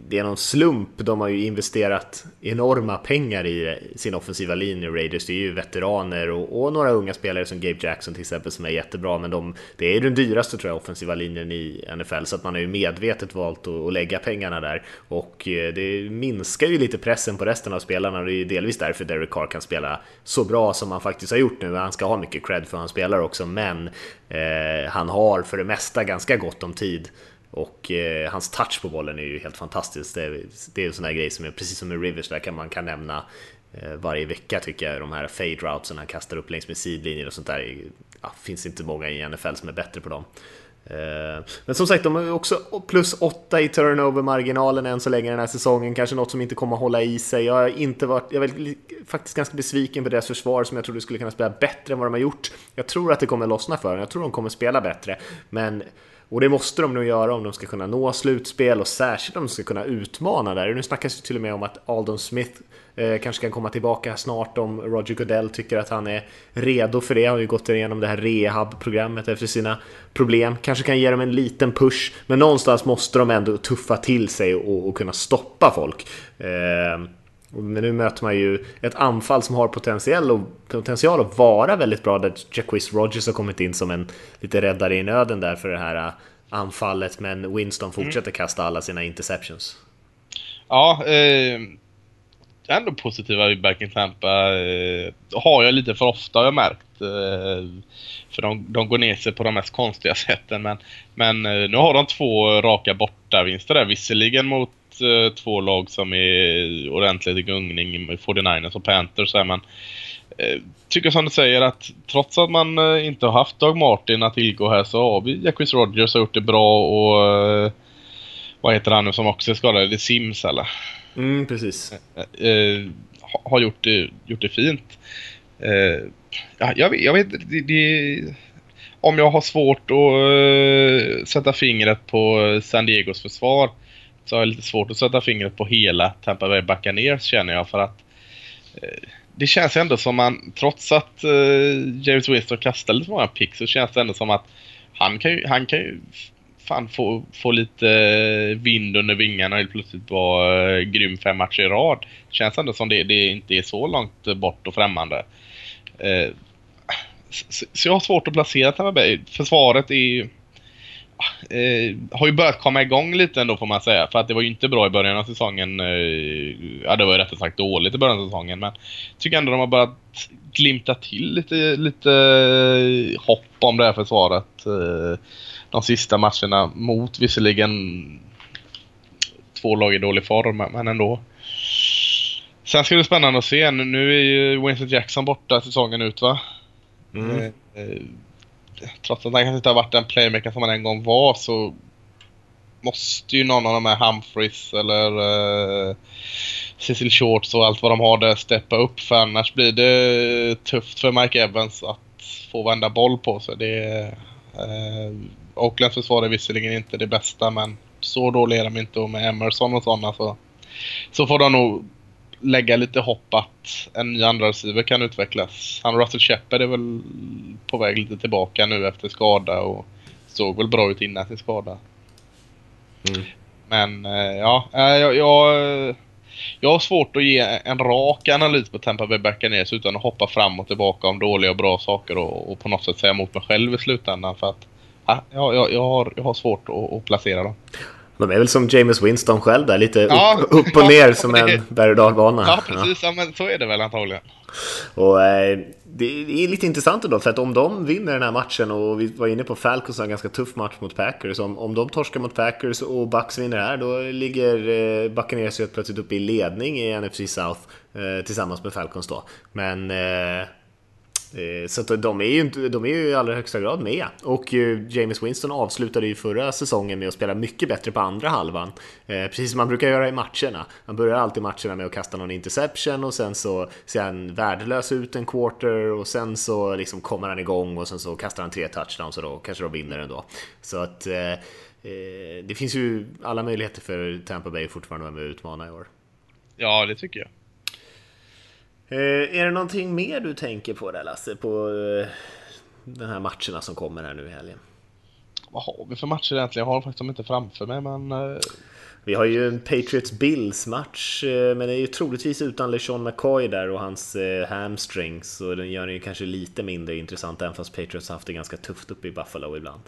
det är någon slump, de har ju investerat enorma pengar i sin offensiva linje, Raiders. Det är ju veteraner och, och, några unga spelare som Gabe Jackson till exempel som är jättebra, men de, det är ju den dyraste tror jag, offensiva linjen i NFL, så att man har ju medvetet valt att, att lägga pengarna där. Och eh, det minskar ju lite pressen på resten av spelarna och det är ju delvis därför Derek Carr kan spela så bra som han faktiskt har gjort nu. Han ska ha mycket cred för han spelar också, men eh, han har för det mesta ganska gott om tid och eh, hans touch på bollen är ju helt fantastisk. Det är, det är en sån här grej som är precis som med Rivers, där kan man kan nämna eh, varje vecka tycker jag. De här fade routesen han kastar upp längs med sidlinjer och sånt där. Ja, finns inte många i NFL som är bättre på dem. Eh, men som sagt, de har också plus 8 i turnover-marginalen än så länge den här säsongen. Kanske något som inte kommer att hålla i sig. Jag har inte varit, jag är faktiskt ganska besviken på deras försvar som jag trodde skulle kunna spela bättre än vad de har gjort. Jag tror att det kommer lossna för dem. Jag tror de kommer spela bättre. Men och det måste de nog göra om de ska kunna nå slutspel och särskilt om de ska kunna utmana där. Nu snackas det till och med om att Aldon Smith eh, kanske kan komma tillbaka snart om Roger Goodell tycker att han är redo för det. Han har ju gått igenom det här rehab-programmet efter sina problem. Kanske kan ge dem en liten push, men någonstans måste de ändå tuffa till sig och, och kunna stoppa folk. Eh, men nu möter man ju ett anfall som har potential, och, potential att vara väldigt bra där Jacquizz Rogers har kommit in som en lite räddare i nöden där för det här äh, anfallet men Winston fortsätter mm. kasta alla sina interceptions.
Ja, eh, ändå positiva Back Tampa eh, har jag lite för ofta har jag märkt. Eh, för de, de går ner sig på de mest konstiga sätten men, men eh, nu har de två raka bortavinster där visserligen mot eh, två lag som är ordentligt i gungning med 49ers och Panthers här, men eh, tycker som du säger att trots att man eh, inte har haft Doug Martin att tillgå här så har vi Jacquis Rogers har gjort det bra och eh, vad heter han nu som också är skadad? Det är Sims eller?
Mm, precis.
Har gjort det, gjort det fint. ja, jag, vet, jag vet det, det, om jag har svårt att sätta fingret på San Diegos försvar så har jag lite svårt att sätta fingret på hela Tampa Bay Buccaneers känner jag för att eh, det känns ändå som man, trots att eh, James Winston kastar lite många picks så känns det ändå som att han kan ju, han kan ju fan få, få lite eh, vind under vingarna och helt plötsligt vara eh, grym fem matcher i rad. Känns ändå som det, det inte är så långt bort och främmande. Eh, så, så jag har svårt att placera Tampa Bay. Försvaret är eh, har ju börjat komma igång lite ändå får man säga. För att det var ju inte bra i början av säsongen. Eh, ja, det var ju rättare sagt dåligt i början av säsongen. Men jag tycker ändå de har börjat glimta till lite, lite hopp om det här försvaret. Eh, de sista matcherna mot visserligen två lag i dålig form, men ändå. Sen ska det bli spännande att se. Nu är ju Winston Jackson borta säsongen ut va? Mm. Trots att han kanske inte har varit den playmaker som han en gång var så måste ju någon av de här Humphreys eller uh, Cecil Shorts och allt vad de har där steppa upp för annars blir det tufft för Mike Evans att få vända boll på sig. Det, eh, uh, Oaklands försvar är visserligen inte det bästa men så dåliga är de inte och med Emerson och sådana så, så får de nog lägga lite hopp att en ny andra receiver kan utvecklas. Han Russell Shepard är väl på väg lite tillbaka nu efter skada och såg väl bra ut innan sin skada. Mm. Men eh, ja, eh, jag, jag, jag har svårt att ge en rak analys på Tampa Bay Buccaneers utan att hoppa fram och tillbaka om dåliga och bra saker och, och på något sätt säga emot mig själv i slutändan för att ja, jag, jag, har, jag har svårt att, att placera dem.
De är väl som James Winston själv där, lite ja, upp, upp, och ner som en berg och dalbana.
Ja, precis. Ja. men så är det väl antagligen.
Och, eh, det är lite intressant då, för att om de vinner den här matchen och vi var inne på Falcons en ganska tuff match mot Packers. Om, om de torskar mot Packers och Bucks vinner här, då ligger eh, Buccaneers plötsligt uppe i ledning i NFC South eh, tillsammans med Falcons då. Men eh, Eh, så så de är, ju inte, de är ju i allra högsta grad med. Och eh, James Winston avslutade ju förra säsongen med att spela mycket bättre på andra halvan. Eh, precis som man brukar göra i matcherna. Han börjar alltid matcherna med att kasta någon interception och sen så ser han värdelös ut en quarter och sen så liksom kommer han igång och sen så kastar han tre touchdowns och då kanske de vinner ändå. Så att eh, det finns ju alla möjligheter för Tampa Bay fortfarande att vara med och utmana i år.
Ja, det tycker jag.
Eh, är det någonting mer du tänker på där Lasse, på eh, de här matcherna som kommer här nu i helgen?
vad har vi för matcher egentligen? Jag har faktiskt inte framför mig men... Eh...
Vi har ju en Patriots Bills match, eh, men det är ju troligtvis utan LeSean McCoy där och hans hamstrings, så den gör den ju kanske lite mindre intressant, även fast Patriots har haft det ganska tufft uppe i Buffalo ibland.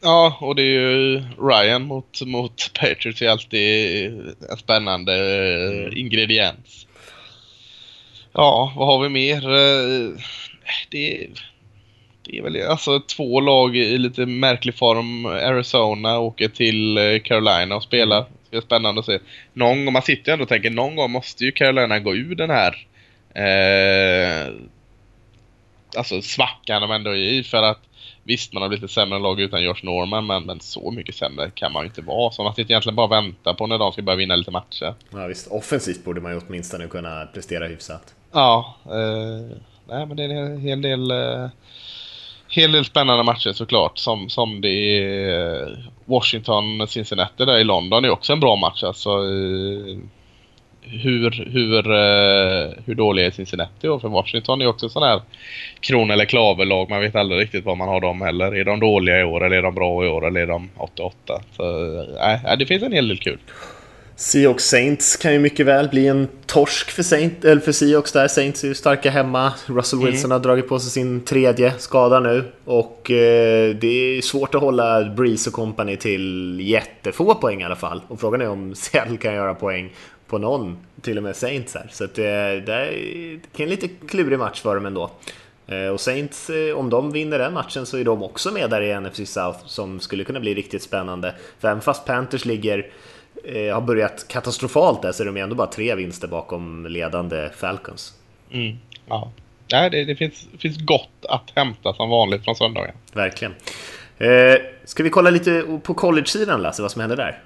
Ja, och det är ju Ryan mot, mot Patriots är alltid en spännande mm. ingrediens. Ja, vad har vi mer? Det det är väl alltså två lag i lite märklig form. Arizona åker till eh, Carolina och spelar. Det är spännande att se. Någon gång, man sitter ju ändå och tänker någon gång måste ju Carolina gå ur den här eh, alltså svackan de ändå är i för att visst man har blivit ett sämre lag utan Josh Norman men, men så mycket sämre kan man ju inte vara. Så man sitter egentligen bara och väntar på när de ska börja vinna lite matcher.
Ja visst, offensivt borde man ju åtminstone kunna prestera hyfsat.
Ja, eh, nej men det är en hel del eh, hel del spännande matcher såklart. Som, som det är Washington-Cincinnati där i London är också en bra match. Alltså, eh, hur, hur, eh, hur dåliga är Cincinnati och För Washington är också sån här kron eller klaverlag. Man vet aldrig riktigt vad man har dem heller. Är de dåliga i år eller är de bra i år eller är de 8-8? Så, äh, det finns en hel del kul.
Seahawks Saints kan ju mycket väl bli en torsk för, Saint, eller för Seahawks där. Saints är ju starka hemma. Russell mm. Wilson mm. har dragit på sig sin tredje skada nu. Och eh, det är svårt att hålla Breeze och company till jättefå poäng i alla fall. Och frågan är om Seattle kan göra poäng på någon, till och med Saints här. Så att, eh, det är en lite klurig match för dem ändå. Eh, och Saints, eh, om de vinner den matchen så är de också med där i NFC South som skulle kunna bli riktigt spännande. För även fast Panthers ligger har börjat katastrofalt där så är de ändå bara tre vinster bakom ledande Falcons.
Mm, ja. Nej, det, det finns, finns gott att hämta som vanligt från söndagen.
Verkligen. Eh, ska vi kolla lite på college-sidan Lasse, vad som händer där?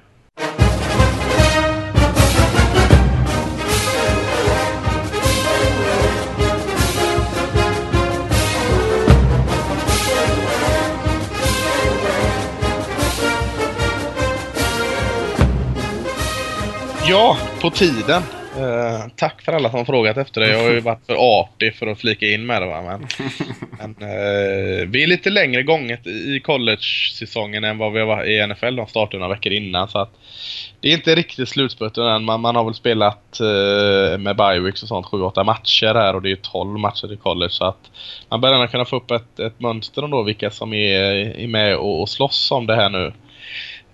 Ja, på tiden. Uh, tack för alla som frågat efter det. Jag har ju varit för artig för att flika in med det. Va? Men, men uh, vi är lite längre gånget i college-säsongen än vad vi var i NFL. De startade några veckor innan. Så att det är inte riktigt slutspurten än. Man, man har väl spelat uh, med Bioweeks och sånt 7-8 matcher här och det är 12 matcher i college. Så att man börjar kunna få upp ett, ett mönster ändå vilka som är, är med och, och slåss om det här nu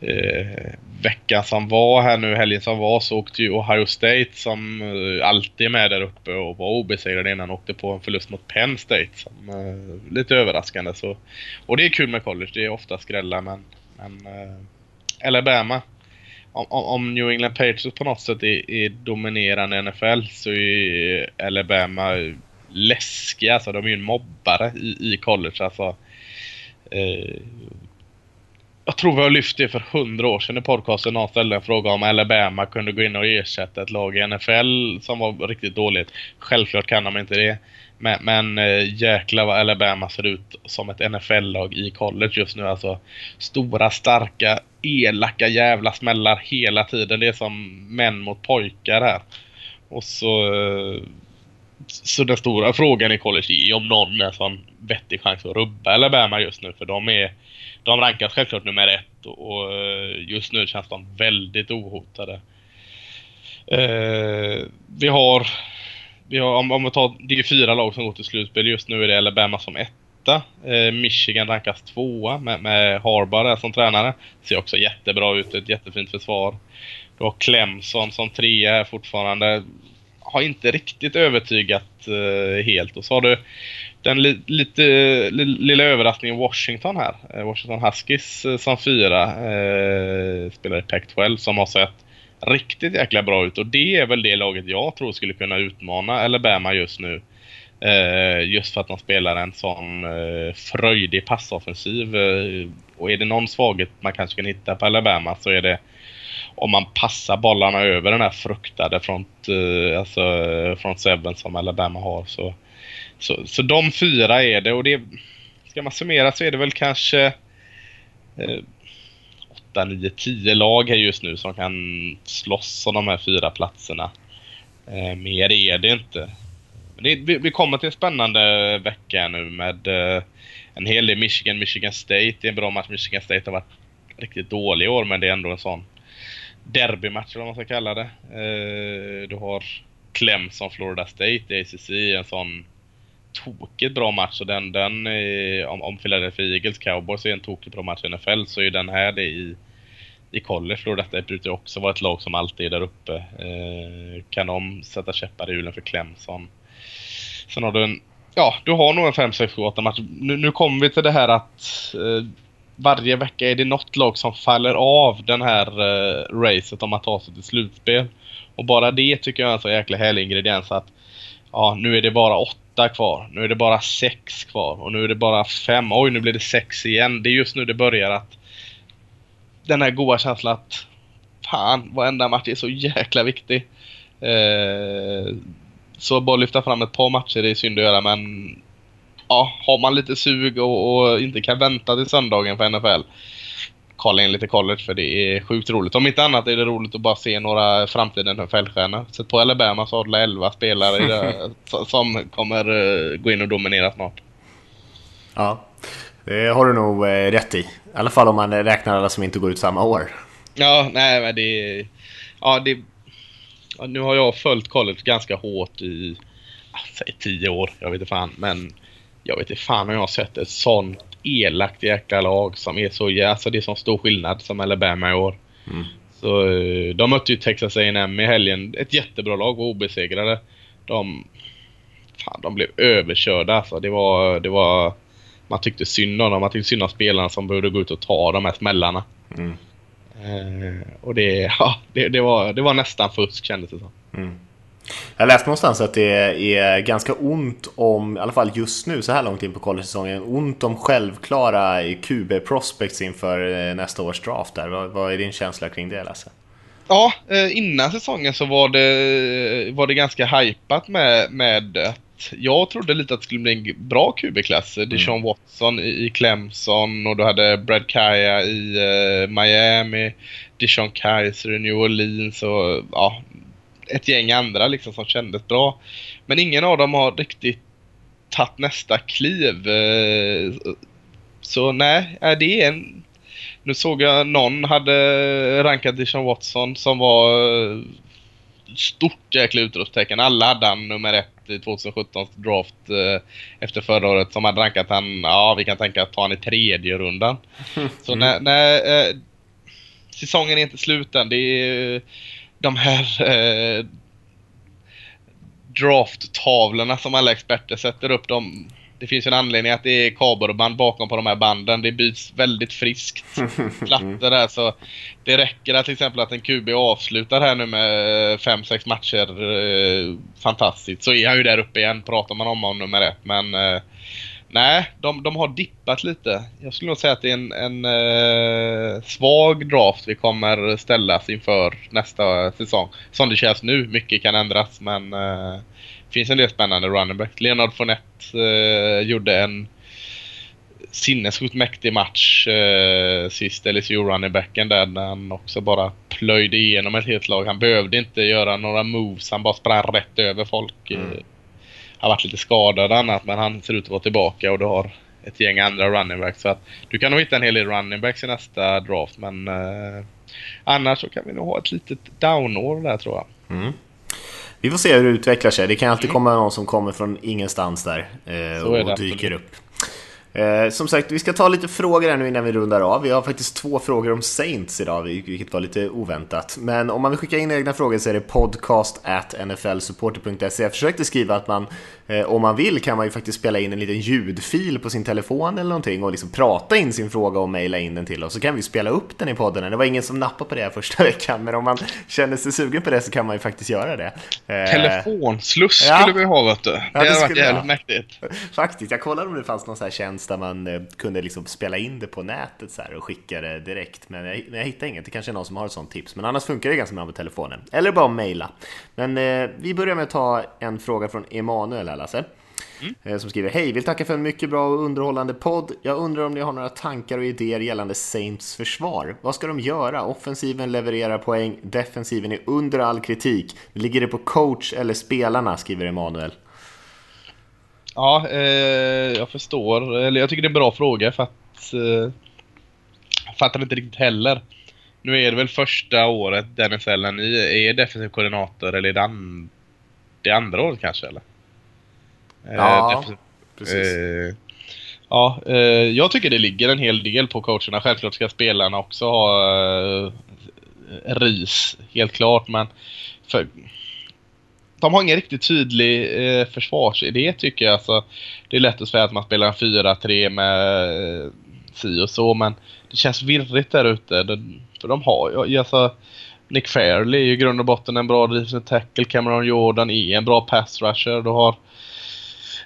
eh, veckan som var här nu, helgen som var, så åkte ju Ohio State som eh, alltid är med där uppe och var obesegrade innan åkte på en förlust mot Penn State. Som, eh, lite överraskande. Så. Och det är kul med college, det är ofta skrällar men, men eh, Alabama. Om, om, New England Patriots på något sätt är, är dominerande i NFL så är Alabama läskiga. Alltså de är ju en mobbare i, i college. Alltså, eh, jag tror vi har lyft det för hundra år sedan i podcasten. Någon ställde en fråga om Alabama kunde gå in och ersätta ett lag i NFL som var riktigt dåligt. Självklart kan de inte det. Men, men äh, jäklar vad Alabama ser ut som ett NFL-lag i college just nu. Alltså stora, starka, elaka jävla smällar hela tiden. Det är som män mot pojkar här. Och så... Äh, så den stora frågan i college är om någon är en sån vettig chans att rubba Alabama just nu. För de är de rankas självklart nummer ett och, eh, just nu känns de väldigt ohotade. Eh, vi har, vi har om, om vi tar, det är fyra lag som går till slutspel. Just nu är det Alabama som etta. Eh, Michigan rankas tvåa med, med Harbaugh som tränare. Ser också jättebra ut, ett jättefint försvar. Du har Clemson som trea fortfarande. Har inte riktigt övertygat helt. Och så har du den li lite li lilla överraskningen Washington här. Eh, Washington Huskies eh, som fyra eh, spelar i Pac-12 som har sett riktigt jäkla bra ut och det är väl det laget jag tror skulle kunna utmana Alabama just nu. Eh, just för att de spelar en sån eh, fröjdig passoffensiv. Eh, och är det någon svaghet man kanske kan hitta på Alabama så är det om man passar bollarna över den här fruktade front, eh, alltså eh, front seven som Alabama har så så, så de fyra är det och det... Ska man summera så är det väl kanske... Eh, 8, 9, 10 lag här just nu som kan slåss om de här fyra platserna. Eh, mer är det inte. Det, vi, vi kommer till en spännande vecka nu med eh, en hel del Michigan, Michigan State. Det är en bra match. Michigan State har varit riktigt dålig i år, men det är ändå en sån derbymatch eller vad man ska kalla det. Eh, du har Clemson, Florida State ACC, en sån tokigt bra match. Och den, den eh, om, om Philadelphia Eagles Cowboys är en tokigt bra match i NFL så är den här det i, i college. Florida detta brukar också vara ett lag som alltid är där uppe. Eh, kan de sätta käppar i hjulen för Clemson? Sen har du en, ja, du har nog en 5, 6, 7, 8 match. Nu, nu kommer vi till det här att eh, varje vecka är det något lag som faller av den här eh, racet om att ta sig till slutspel. Och bara det tycker jag är en så jäkla härlig ingrediens att ja, nu är det bara åtta kvar. Nu är det bara sex kvar. Och nu är det bara fem. Oj, nu blir det sex igen. Det är just nu det börjar att den här goa känslan att fan, varenda match är så jäkla viktig. Eh, så bara lyfta fram ett par matcher det är synd att göra men ja, har man lite sug och, och inte kan vänta till söndagen för NFL kolla in lite college för det är sjukt roligt. Om inte annat är det roligt att bara se några framtiden NFL-stjärnor. Sätt på Alabama så har du 11 spelare det, som kommer uh, gå in och dominera snart.
Ja, det har du nog uh, rätt i. I alla fall om man räknar alla som inte går ut samma år.
Ja, nej men det... Ja, det... Ja, nu har jag följt college ganska hårt i... Säg tio år, jag vet inte fan. Men jag vet inte fan om jag har sett ett sånt elakt jäkla lag som är så, alltså det är så stor skillnad som Alabama i år. Mm. Så eh, de mötte ju Texas A&M i helgen. Ett jättebra lag, var obesegrade. De, fan, de blev överkörda alltså. Det var, det var, man tyckte synd om dem. Man tyckte synd om spelarna som behövde gå ut och ta de här smällarna. Mm. Eh, och det, ja, det, det, var, det var nästan fusk kändes det som. Mm.
Jag läste någonstans att det är ganska ont om, i alla fall just nu så här långt in på college-säsongen, ont om självklara QB-prospects inför eh, nästa års draft där. Vad, vad är din känsla kring det Lasse?
Ja, eh, innan säsongen så var det, var det ganska hypat med, med att jag trodde lite att det skulle bli en bra QB-klass. Mm. Deshaun Watson i, Clemson och du hade Brad Kaya i uh, Miami, Deshaun Kaiser i New Orleans och ja, ett gäng andra liksom som kändes bra. Men ingen av dem har riktigt tagit nästa kliv. Eh, så nej, det är en... Nu såg jag någon hade rankat Dishon Watson som var eh, stort jäkla utropstecken. Alla hade han nummer ett i 2017 draft eh, efter förra året som hade rankat han, ja vi kan tänka att ta han i tredje rundan. Så nej, nej eh, säsongen är inte slut än. Det är de här eh, drafttavlorna som alla experter sätter upp. dem. det finns en anledning att det är kabelband bakom på de här banden. Det byts väldigt friskt plattor där. Så det räcker att till exempel att en QB avslutar här nu med 5-6 matcher eh, fantastiskt. Så är han ju där uppe igen pratar man om om nummer ett. Men eh, Nej, de, de har dippat lite. Jag skulle nog säga att det är en, en eh, svag draft vi kommer ställas inför nästa säsong. Som det känns nu. Mycket kan ändras men eh, det finns en del spännande running backs. Leonard Fournette eh, gjorde en sinnessjukt mäktig match eh, sist LSU running backen där när han också bara plöjde igenom ett helt lag. Han behövde inte göra några moves, han bara sprang rätt över folk. Eh. Mm har varit lite skadad och annat men han ser ut att vara tillbaka och du har ett gäng andra running backs. Så att du kan nog hitta en hel del running backs i nästa draft men eh, annars så kan vi nog ha ett litet downår där tror jag. Mm.
Vi får se hur det utvecklar sig. Det kan alltid mm. komma någon som kommer från ingenstans där eh, och dyker upp. Eh, som sagt, vi ska ta lite frågor här nu innan vi rundar av. Vi har faktiskt två frågor om Saints idag, vilket var lite oväntat. Men om man vill skicka in egna frågor så är det podcast at nflsupporter.se. Jag försökte skriva att man Eh, om man vill kan man ju faktiskt spela in en liten ljudfil på sin telefon eller någonting och liksom prata in sin fråga och mejla in den till oss så kan vi spela upp den i podden. Det var ingen som nappade på det första veckan men om man känner sig sugen på det så kan man ju faktiskt göra det.
Eh, Telefonsluss ja. skulle vi ha vet du. Det ja, hade varit jävligt mäktigt.
Faktiskt, jag kollade om det fanns någon sån här tjänst där man eh, kunde liksom spela in det på nätet så och skicka det direkt men jag, men jag hittade inget. Det kanske är någon som har ett sånt tips men annars funkar det ganska bra med telefonen. Eller bara mejla. Men eh, vi börjar med att ta en fråga från Emanuel här Lasse. Mm. Eh, som skriver Hej, vill tacka för en mycket bra och underhållande podd. Jag undrar om ni har några tankar och idéer gällande Saints försvar. Vad ska de göra? Offensiven levererar poäng, defensiven är under all kritik. Ligger det på coach eller spelarna? skriver Emanuel.
Ja, eh, jag förstår. Eller jag tycker det är en bra fråga för att... Eh, jag fattar inte riktigt heller. Nu är det väl första året Dennis ni är defensiv koordinator eller är det, an, det andra året kanske eller?
Eh, ja, eh, precis. Eh,
ja, eh, jag tycker det ligger en hel del på coacherna. Självklart ska spelarna också ha eh, ris, helt klart. Men för, de har ingen riktigt tydlig eh, försvarsidé tycker jag. Alltså, det är lätt att säga att man spelar en 4-3 med eh, si och så, men det känns virrigt där ute. För de har ju, alltså, Nick Fairley är ju i grund och botten en bra defensive tackle. Cameron Jordan är en bra pass rusher. Du har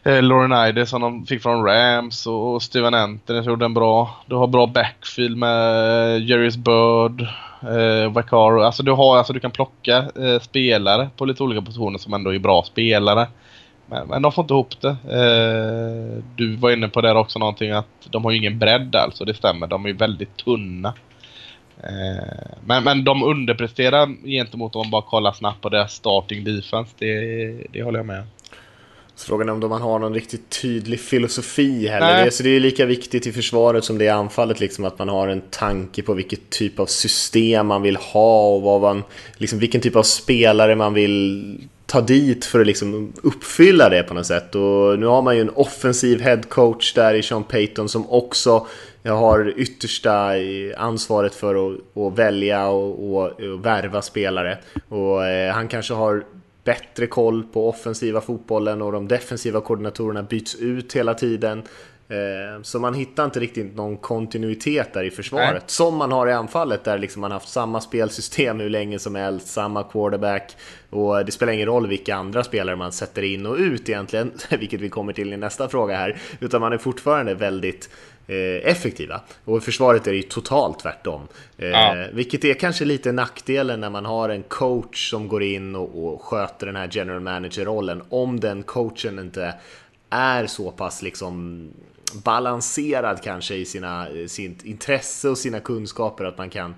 eh, Lauren Ides som de fick från Rams och, och Steven Anthony gjorde en bra. Du har bra backfield med eh, Jerry's Bird eh, Vaccaro. Alltså du, har, alltså du kan plocka eh, spelare på lite olika positioner som ändå är bra spelare. Men, men de får inte ihop det. Eh, du var inne på det också någonting att de har ju ingen bredd alltså, det stämmer. De är väldigt tunna. Eh, men, men de underpresterar gentemot om man bara kollar snabbt på deras starting defense. Det, det håller jag med
frågan är om man har någon riktigt tydlig filosofi heller. Det, så det är lika viktigt i försvaret som det är i anfallet, liksom, att man har en tanke på vilket typ av system man vill ha och vad man, liksom, vilken typ av spelare man vill ta dit för att liksom uppfylla det på något sätt. Och nu har man ju en offensiv headcoach där i Sean Payton som också har yttersta ansvaret för att, att välja och, och, och värva spelare. Och eh, han kanske har bättre koll på offensiva fotbollen och de defensiva koordinatorerna byts ut hela tiden. Eh, så man hittar inte riktigt någon kontinuitet där i försvaret. Nej. Som man har i anfallet där liksom man haft samma spelsystem hur länge som helst, samma quarterback. Och det spelar ingen roll vilka andra spelare man sätter in och ut egentligen, vilket vi kommer till i nästa fråga här. Utan man är fortfarande väldigt effektiva. Och i försvaret är det ju totalt tvärtom. Eh, ja. Vilket är kanske lite nackdelen när man har en coach som går in och, och sköter den här general manager-rollen. Om den coachen inte är så pass liksom balanserad kanske i sina, sitt intresse och sina kunskaper att man kan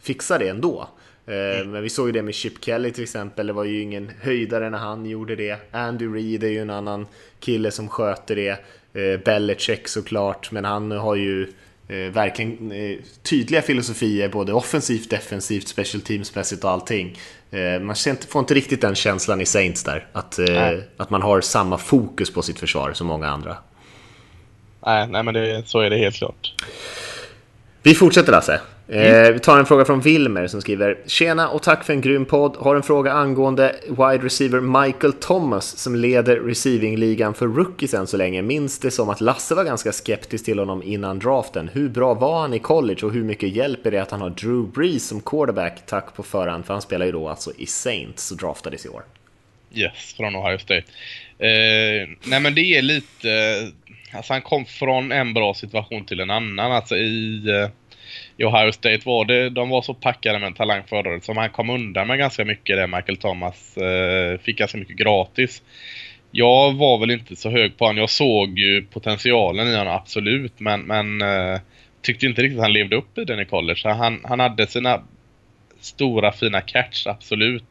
fixa det ändå. Eh, mm. Men vi såg ju det med Chip Kelly till exempel, det var ju ingen höjdare när han gjorde det. Andy Reid är ju en annan kille som sköter det. Eh, Belichick såklart, men han har ju eh, verkligen eh, tydliga filosofier både offensivt, defensivt, special teams-mässigt och allting. Man får inte riktigt den känslan i Saints där, att, att man har samma fokus på sitt försvar som många andra.
Nej, nej men det, så är det helt klart.
Vi fortsätter Lasse. Mm. vi tar en fråga från Wilmer som skriver Tjena och tack för en grym podd. Har en fråga angående wide receiver Michael Thomas som leder receiving-ligan för rookies än så länge. Minns det som att Lasse var ganska skeptisk till honom innan draften. Hur bra var han i college och hur mycket hjälper det att han har Drew Brees som quarterback? Tack på förhand, för han spelar ju då alltså i Saints och draftades i år.
Yes, från Ohio State. Eh, nej men det är lite... Alltså han kom från en bra situation till en annan. Alltså i... Eh, I Ohio State var det, de var så packade med talang förra året som han kom undan med ganska mycket det Michael Thomas eh, fick ganska mycket gratis. Jag var väl inte så hög på honom. Jag såg ju potentialen i honom absolut men, men eh, tyckte inte riktigt att han levde upp i den i college. Han, han hade sina stora fina catch absolut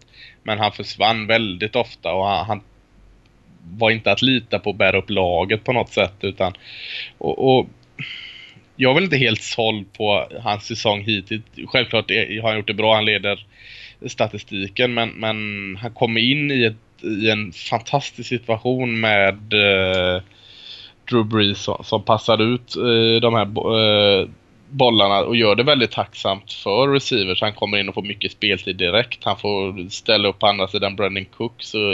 men han försvann väldigt ofta och han, han var inte att lita på att bära upp laget på något sätt utan och, och jag är väl inte helt såld på hans säsong hittills. Självklart har han gjort det bra, han leder statistiken men, men han kommer in i, ett, i en fantastisk situation med eh, Drew Brees som, som passar ut eh, de här eh, bollarna och gör det väldigt tacksamt för receivers. Han kommer in och får mycket speltid direkt. Han får ställa upp på andra sidan Brandon Cook så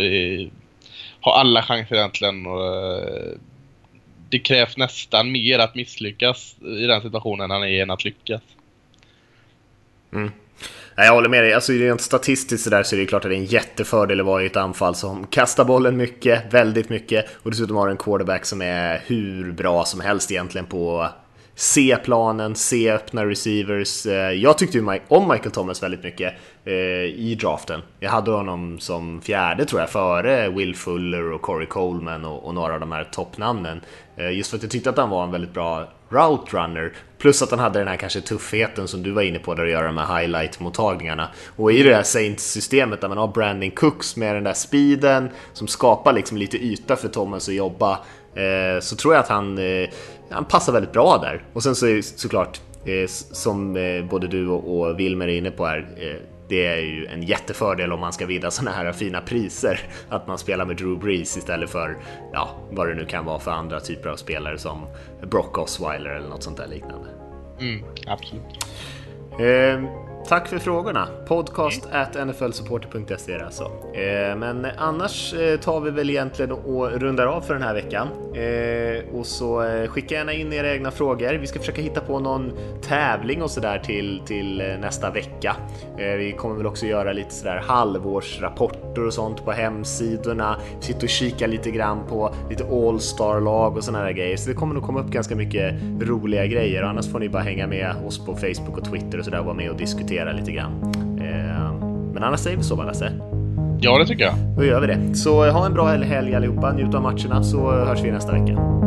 har alla chanser egentligen. Och, eh, det krävs nästan mer att misslyckas i den situationen han är än att lyckas.
Mm. Jag håller med dig. Alltså, rent statistiskt så, där så är det klart att det är en jättefördel att vara i ett anfall som kastar bollen mycket, väldigt mycket och dessutom har en quarterback som är hur bra som helst egentligen på se planen, se öppna receivers. Eh, jag tyckte ju om Michael Thomas väldigt mycket eh, i draften. Jag hade honom som fjärde tror jag, före Will Fuller och Corey Coleman och, några av de här toppnamnen. Eh, just för att jag tyckte att han var en väldigt bra route runner. Plus att han hade den här kanske tuffheten som du var inne på där att göra de här highlight-mottagningarna. Och i det här Saints-systemet där man har Brandon Cooks med den där speeden som skapar liksom lite yta för Thomas att jobba. Så tror jag att han, han passar väldigt bra där. Och sen så är såklart, eh, som eh, både du och, och Wilmer är inne på här, eh, det är ju en jättefördel om man ska vinna sådana här fina priser. Att man spelar med Drew Brees istället för, ja, vad det nu kan vara för andra typer av spelare som Brock Osweiler eller något sånt där liknande.
Mm, absolut.
Tack för frågorna. Podcast mm. at nflsupporter.se alltså. Eh, men annars eh, tar vi väl egentligen och rundar av för den här veckan. Eh, och så skicka gärna in era egna frågor. Vi ska försöka hitta på någon tävling och sådär till, till nästa vecka. Vi kommer väl också göra lite sådär halvårsrapporter och sånt på hemsidorna. Sitta och kika lite grann på lite All-star-lag och sådana där grejer. Så det kommer nog komma upp ganska mycket roliga grejer. Annars får ni bara hänga med oss på Facebook och Twitter och sådär och vara med och diskutera diskutera lite grann. Eh, men annars säger vi så, va Lasse?
Ja, det tycker jag.
Då gör vi det. Så eh, ha en bra helg allihopa, njut av matcherna så eh, hörs vi nästa vecka.